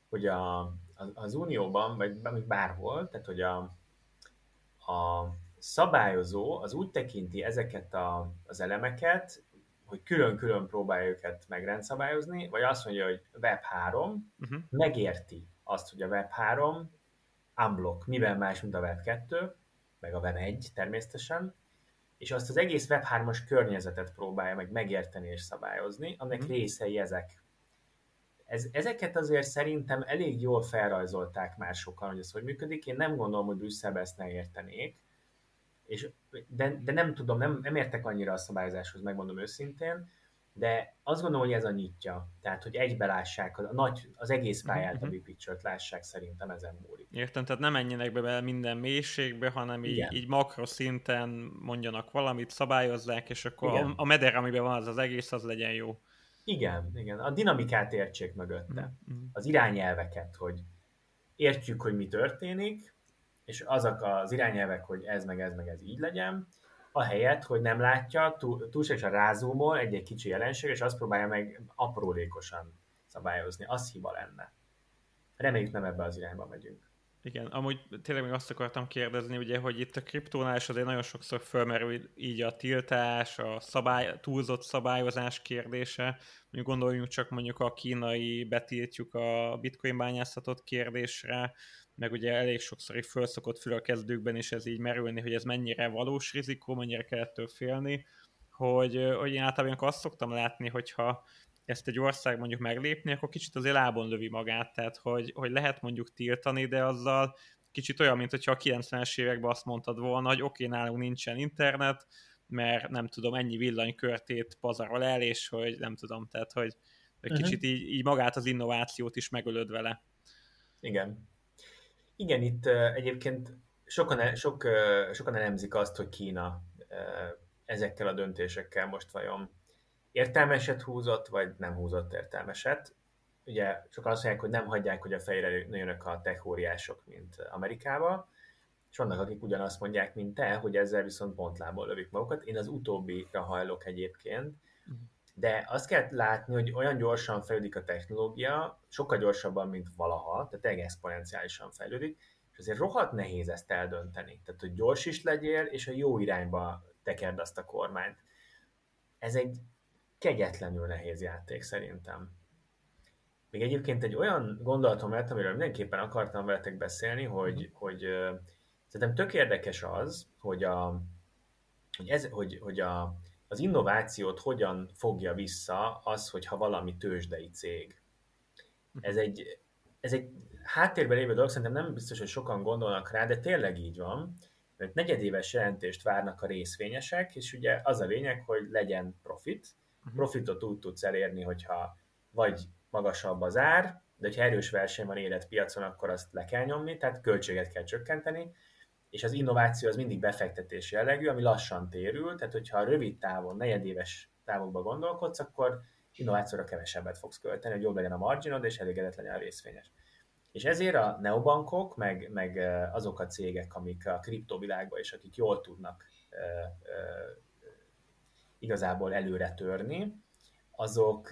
hogy a, az Unióban, vagy bárhol, tehát hogy a, a szabályozó az úgy tekinti ezeket a, az elemeket, hogy külön-külön próbálja őket megrendszabályozni, vagy azt mondja, hogy Web3 uh-huh. Mhm. megérti azt, hogy a Web3 unblock, miben más, mint a Web2, meg a Web1 természetesen, és azt az egész Web3-as környezetet próbálja meg megérteni és szabályozni, annak uh-huh. részei ezek ez, ezeket azért szerintem elég jól felrajzolták már sokan, hogy ez hogy működik. Én nem gondolom, hogy Brüsszelbe ezt ne értenék, és, de, de nem tudom, nem, nem értek annyira a szabályozáshoz, megmondom őszintén, de azt gondolom, hogy ez a nyitja. Tehát, hogy egybe lássák, a nagy, az egész mhm, pályát, uh-huh. a big picture lássák szerintem ezen múlik. Értem, tehát nem menjenek be minden mélységbe, hanem így, így makroszinten mondjanak valamit, szabályozzák, és akkor a, a meder, amiben van az az egész, az legyen jó. Igen, igen. A dinamikát értsék mögötte. Mm-hmm. Az irányelveket, hogy értjük, hogy mi történik, és azok az irányelvek, hogy ez meg ez meg ez így legyen, ahelyett, hogy nem látja, túl, túlságosan rázómol egy-egy kicsi jelenség, és azt próbálja meg aprólékosan szabályozni. Az hiba lenne. reméljük nem ebbe az irányba megyünk. Igen, amúgy tényleg még azt akartam kérdezni, ugye, hogy itt a kriptónál is azért nagyon sokszor fölmerül így a tiltás, a szabály, túlzott szabályozás kérdése. Mondjuk gondoljunk csak mondjuk a kínai betiltjuk a bitcoin bányászatot kérdésre, meg ugye elég sokszor így felszokott fül a kezdőkben is ez így merülni, hogy ez mennyire valós rizikó, mennyire kell ettől félni, hogy, hogy én általában azt szoktam látni, hogyha ezt egy ország mondjuk meglépni, akkor kicsit azért lábon lövi magát, tehát hogy, hogy lehet mondjuk tiltani, de azzal kicsit olyan, mint hogyha a 90-es években azt mondtad volna, hogy oké, okay, nálunk nincsen internet, mert nem tudom, ennyi villanykörtét pazarol el, és hogy nem tudom, tehát hogy egy uh-huh. kicsit így, így magát az innovációt is megölöd vele. Igen. Igen, itt egyébként sokan, sok, sokan elemzik azt, hogy Kína ezekkel a döntésekkel most vajon értelmeset húzott, vagy nem húzott értelmeset. Ugye sokan azt mondják, hogy nem hagyják, hogy a fejre nőjönök a tech óriások, mint Amerikába, és vannak, akik ugyanazt mondják, mint te, hogy ezzel viszont pontlából lövik magukat. Én az utóbbira hajlok egyébként, de azt kell látni, hogy olyan gyorsan fejlődik a technológia, sokkal gyorsabban, mint valaha, tehát exponenciálisan fejlődik, és azért rohadt nehéz ezt eldönteni. Tehát, hogy gyors is legyél, és a jó irányba tekerd azt a kormányt. Ez egy kegyetlenül nehéz játék szerintem. Még egyébként egy olyan gondolatom lett, amiről mindenképpen akartam veletek beszélni, hogy, mm. hogy szerintem tök érdekes az, hogy, a, hogy, ez, hogy, hogy a, az innovációt hogyan fogja vissza az, hogyha valami tőzsdei cég. Mhm. Ez egy, ez egy háttérben lévő dolog, szerintem nem biztos, hogy sokan gondolnak rá, de tényleg így van, mert negyedéves jelentést várnak a részvényesek, és ugye az a lényeg, hogy legyen profit, Mhm. Profitot úgy tudsz elérni, hogyha vagy magasabb az ár, de hogyha erős verseny van életpiacon, akkor azt le kell nyomni, tehát költséget kell csökkenteni, és az innováció az mindig befektetés jellegű, ami lassan térül, tehát hogyha a rövid távon, negyedéves távokban gondolkodsz, akkor innovációra kevesebbet fogsz költeni, hogy jobb legyen a marginod, és elégedett legyen a részvényes. És ezért a neobankok, meg, meg azok a cégek, amik a kriptovilágban és akik jól tudnak igazából előre törni, azok,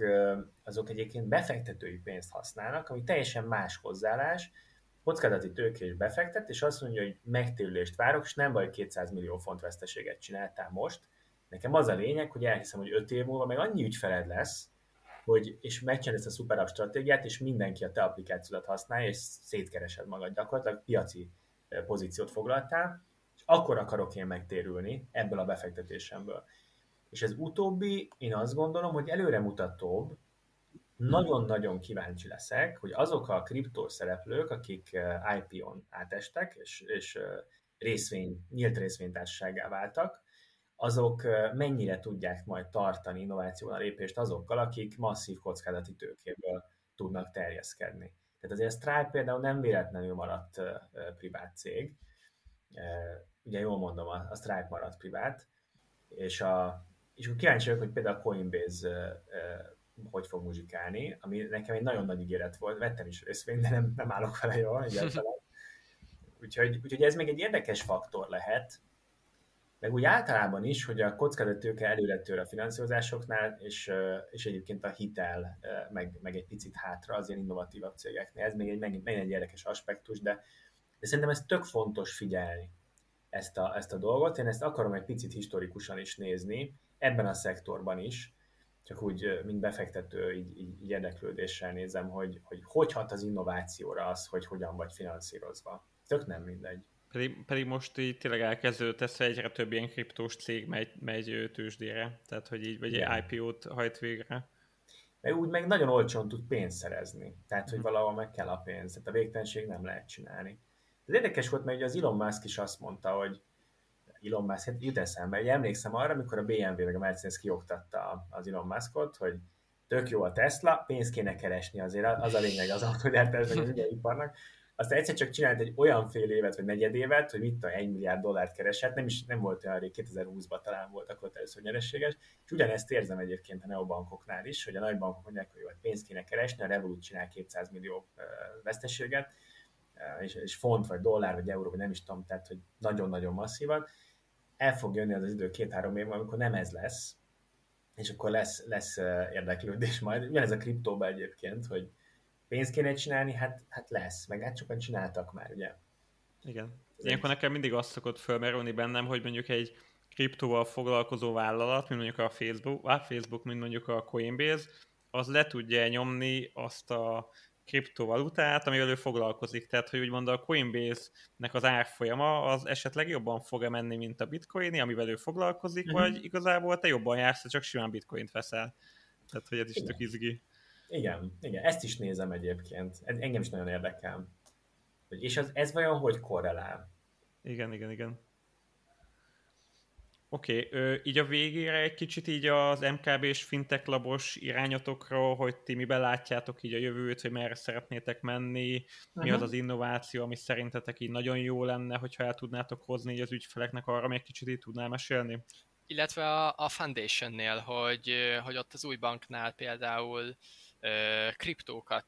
azok egyébként befektetői pénzt használnak, ami teljesen más hozzáállás, kockázati tőkés befektet, és azt mondja, hogy megtérülést várok, és nem baj, 200 millió font veszteséget csináltál most. Nekem az a lényeg, hogy elhiszem, hogy 5 év múlva meg annyi ügyfeled lesz, hogy, és megcsinálod ezt a szuper stratégiát, és mindenki a te applikációdat használja, és szétkeresed magad gyakorlatilag, piaci pozíciót foglaltál, és akkor akarok én megtérülni ebből a befektetésemből. És ez utóbbi, én azt gondolom, hogy előremutatóbb, nagyon-nagyon kíváncsi leszek, hogy azok a kriptós szereplők, akik eh, IPO-n átestek, és, és eh, részvény, nyílt részvénytársaságá váltak, azok eh, mennyire tudják majd tartani innovációval a lépést azokkal, akik masszív kockázati tőkéből tudnak terjeszkedni. Tehát azért Stripe például nem véletlenül maradt privát cég, ugye jól mondom, a Stripe maradt privát, és a, és akkor kíváncsi vagyok, hogy például a Coinbase hogy fog muzsikálni, ami nekem egy nagyon nagy ígéret volt, vettem is részvényt, de nem, nem állok vele jól egyáltalán. Úgyhogy, úgyhogy ez még egy érdekes faktor lehet, meg úgy általában is, hogy a kockázatőke előretőr a finanszírozásoknál, és, és egyébként a hitel, meg, meg egy picit hátra az ilyen innovatívabb cégeknél. Ez még egy, megint, megint egy érdekes aspektus, de, de szerintem ez tök fontos figyelni ezt a, ezt a dolgot. Én ezt akarom egy picit historikusan is nézni, ebben a szektorban is, csak úgy, mint befektető, így, így, így érdeklődéssel nézem, hogy, hogy hogy hat az innovációra az, hogy hogyan vagy finanszírozva. Tök nem mindegy. Pedig, pedig most így tényleg elkezdődött ez, egyre több ilyen kriptós cég megy, megy tőzsdére, tehát hogy így, vagy egy IPO-t hajt végre. Meg úgy meg nagyon olcsón tud pénzt szerezni, tehát hogy mhm. valahol meg kell a pénz, tehát a végtelenség nem lehet csinálni. Ez érdekes volt, mert ugye az Elon Musk is azt mondta, hogy Elon Musk, hát jut eszembe, hogy emlékszem arra, amikor a BMW meg a Mercedes kioktatta az Elon Muskot, hogy tök jó a Tesla, pénzt kéne keresni azért, az a lényeg az autógyártásnak, az ügyeiparnak. Aztán egyszer csak csinált egy olyan fél évet, vagy negyed évet, hogy mit tudom, egy milliárd dollárt keresett, nem is nem volt olyan rég, 2020-ban talán volt akkor először nyerességes, és ugyanezt érzem egyébként a neobankoknál is, hogy a nagybankok mondják, hogy jó, pénzt kéne keresni, a Revolut csinál 200 millió veszteséget, és, és font, vagy dollár, vagy euró, vagy nem is tudom, tehát hogy nagyon-nagyon masszívan, el fog jönni az az idő két-három év, amikor nem ez lesz, és akkor lesz, lesz érdeklődés majd. Ugyanez a kriptóban egyébként, hogy pénzt kéne csinálni, hát, hát lesz, meg hát sokan csináltak már, ugye? Igen. Ilyenkor nekem mindig azt szokott fölmerülni bennem, hogy mondjuk egy kriptóval foglalkozó vállalat, mint mondjuk a Facebook, a Facebook, mint mondjuk a Coinbase, az le tudja nyomni azt a kriptovalutát, amivel ő foglalkozik. Tehát, hogy úgymond a Coinbase-nek az árfolyama az esetleg jobban fog-e menni, mint a bitcoin amivel ő foglalkozik, uh-huh. vagy igazából te jobban jársz, csak simán bitcoint veszel. Tehát, hogy ez is tök izgi. Igen, igen, ezt is nézem egyébként. Engem is nagyon érdekel. És az, ez vajon hogy korrelál? Igen, igen, igen. Oké, okay, így a végére egy kicsit így az MKB és Fintech labos irányatokról, hogy ti miben látjátok így a jövőt, hogy merre szeretnétek menni, uh-huh. mi az az innováció, ami szerintetek így nagyon jó lenne, hogyha el tudnátok hozni így az ügyfeleknek arra, még kicsit így tudnál mesélni? Illetve a, a Foundation-nél, hogy, hogy ott az új banknál például kriptókat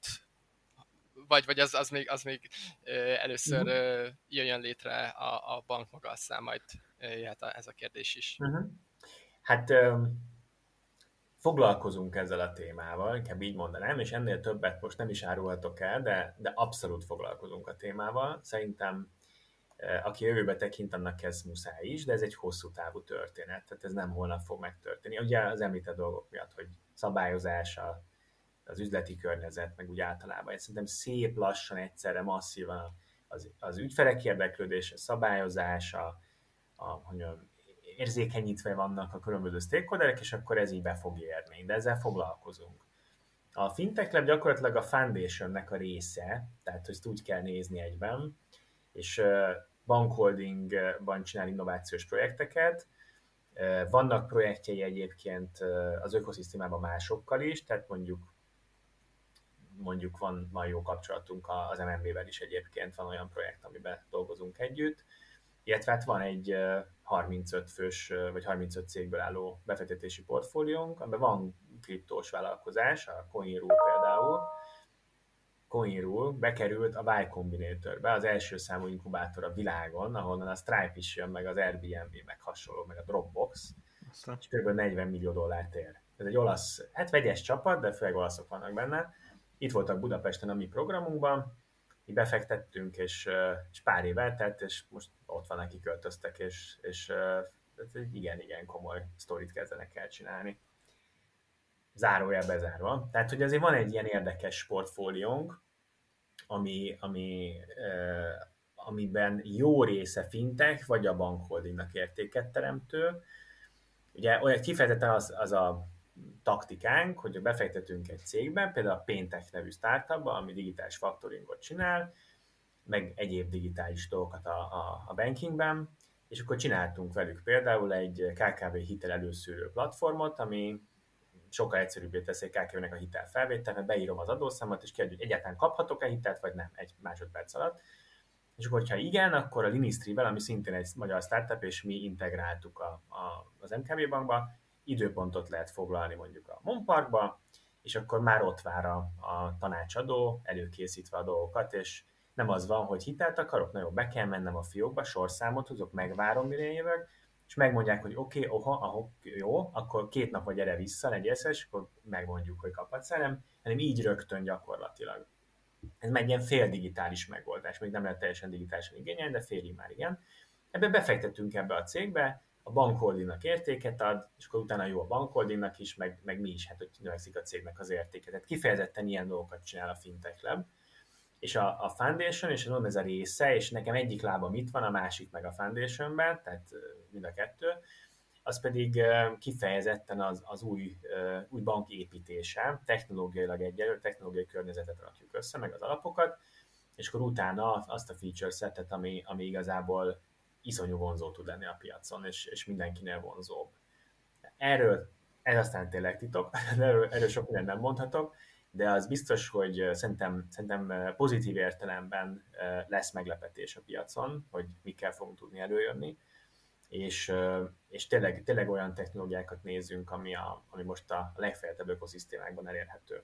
vagy, vagy az, az még, az még először uh-huh. jöjjön létre a, a bank maga, aztán majd jöhet a, ez a kérdés is. Uh-huh. Hát foglalkozunk ezzel a témával, inkább így mondanám, és ennél többet most nem is árulhatok el, de, de abszolút foglalkozunk a témával. Szerintem aki jövőbe tekint, annak ez muszáj is, de ez egy hosszú távú történet, tehát ez nem holnap fog megtörténni. Ugye az említett dolgok miatt, hogy szabályozása, az üzleti környezet, meg úgy általában. Én szerintem szép lassan, egyszerre masszívan az, az ügyfelek érdeklődése, szabályozása, a, mondjam, érzékenyítve vannak a különböző stakeholderek, és akkor ez így be fog érni, de ezzel foglalkozunk. A Fintech Lab gyakorlatilag a Foundationnek a része, tehát ezt úgy kell nézni egyben, és bankholdingban csinál innovációs projekteket, vannak projektjei egyébként az ökoszisztémában másokkal is, tehát mondjuk mondjuk van nagyon jó kapcsolatunk az MNB-vel is egyébként, van olyan projekt, amiben dolgozunk együtt, illetve hát van egy 35 fős, vagy 35 cégből álló befektetési portfóliónk, amiben van kriptós vállalkozás, a CoinRule például. CoinRule bekerült a Y Combinatorbe, az első számú inkubátor a világon, ahonnan a Stripe is jön, meg az Airbnb, meg hasonló, meg a Dropbox, Aztán. és kb. 40 millió dollárt ér. Ez egy olasz, hát vegyes csapat, de főleg olaszok vannak benne, itt voltak Budapesten a mi programunkban, mi befektettünk, és, és pár év eltelt, és most ott van, neki költöztek, és, és igen, igen komoly sztorit kezdenek el csinálni. Zárójel bezárva. Tehát, hogy azért van egy ilyen érdekes portfóliónk, ami, ami, amiben jó része fintek, vagy a bankholdingnak értéket teremtő. Ugye olyan kifejezetten az, az a taktikánk, hogy befektetünk egy cégbe, például a Péntek nevű startupba, ami digitális faktoringot csinál, meg egyéb digitális dolgokat a, a, a bankingben, és akkor csináltunk velük például egy KKV hitel előszűrő platformot, ami sokkal egyszerűbbé teszi KKV-nek a hitel felvétel, mert beírom az adószámot, és kérdezik, hogy egyáltalán kaphatok-e hitelt, vagy nem, egy másodperc alatt. És akkor, ha igen, akkor a Linistree-vel, ami szintén egy magyar startup, és mi integráltuk a, a, az MKB bankba, időpontot lehet foglalni mondjuk a Monparkba, és akkor már ott vár a, a tanácsadó, előkészítve a dolgokat, és nem az van, hogy hitelt akarok, na jó, be kell mennem a fiókba, sorszámot hozok, megvárom, mire jövök, és megmondják, hogy oké, okay, oha, aha, jó, akkor két nap vagy gyere vissza, egy és akkor megmondjuk, hogy kaphatsz el, nem, hanem így rögtön gyakorlatilag. Ez meg ilyen fél digitális megoldás, még nem lehet teljesen digitálisan igényelni, de félig már igen. Ebbe befektettünk ebbe a cégbe, a bankholdingnak értéket ad, és akkor utána jó a bankholdingnak is, meg, meg mi is, hát hogy növekszik a cégnek az értéke. Tehát kifejezetten ilyen dolgokat csinál a Fintech Lab. És a, a Foundation, és mondom, ez a része, és nekem egyik lábam itt van, a másik meg a Foundationben, tehát mind a kettő, az pedig kifejezetten az, az új, új bank építése, technológiailag egyelő, technológiai környezetet rakjuk össze, meg az alapokat, és akkor utána azt a feature setet, ami, ami igazából iszonyú vonzó tud lenni a piacon, és, és mindenkinél vonzóbb. Erről, ez aztán tényleg titok, erről, erről sok mindent nem mondhatok, de az biztos, hogy szerintem, szerintem pozitív értelemben lesz meglepetés a piacon, hogy mikkel fogunk tudni előjönni, és, és tényleg, tényleg olyan technológiákat nézzünk, ami, a, ami most a legfejlettebb ökoszisztémákban elérhető.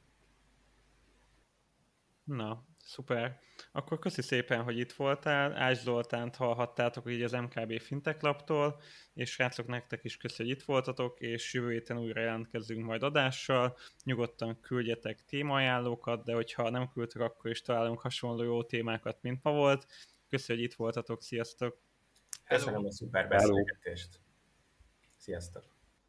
Na, Szuper. Akkor köszi szépen, hogy itt voltál. Ás Zoltánt hallhattátok így az MKB Fintech Labtól, és srácok, nektek is köszi, hogy itt voltatok, és jövő héten újra jelentkezünk majd adással. Nyugodtan küldjetek témaajánlókat, de hogyha nem küldtek, akkor is találunk hasonló jó témákat, mint ma volt. Köszi, hogy itt voltatok. Sziasztok! Köszönöm a szuper beszélgetést. Sziasztok!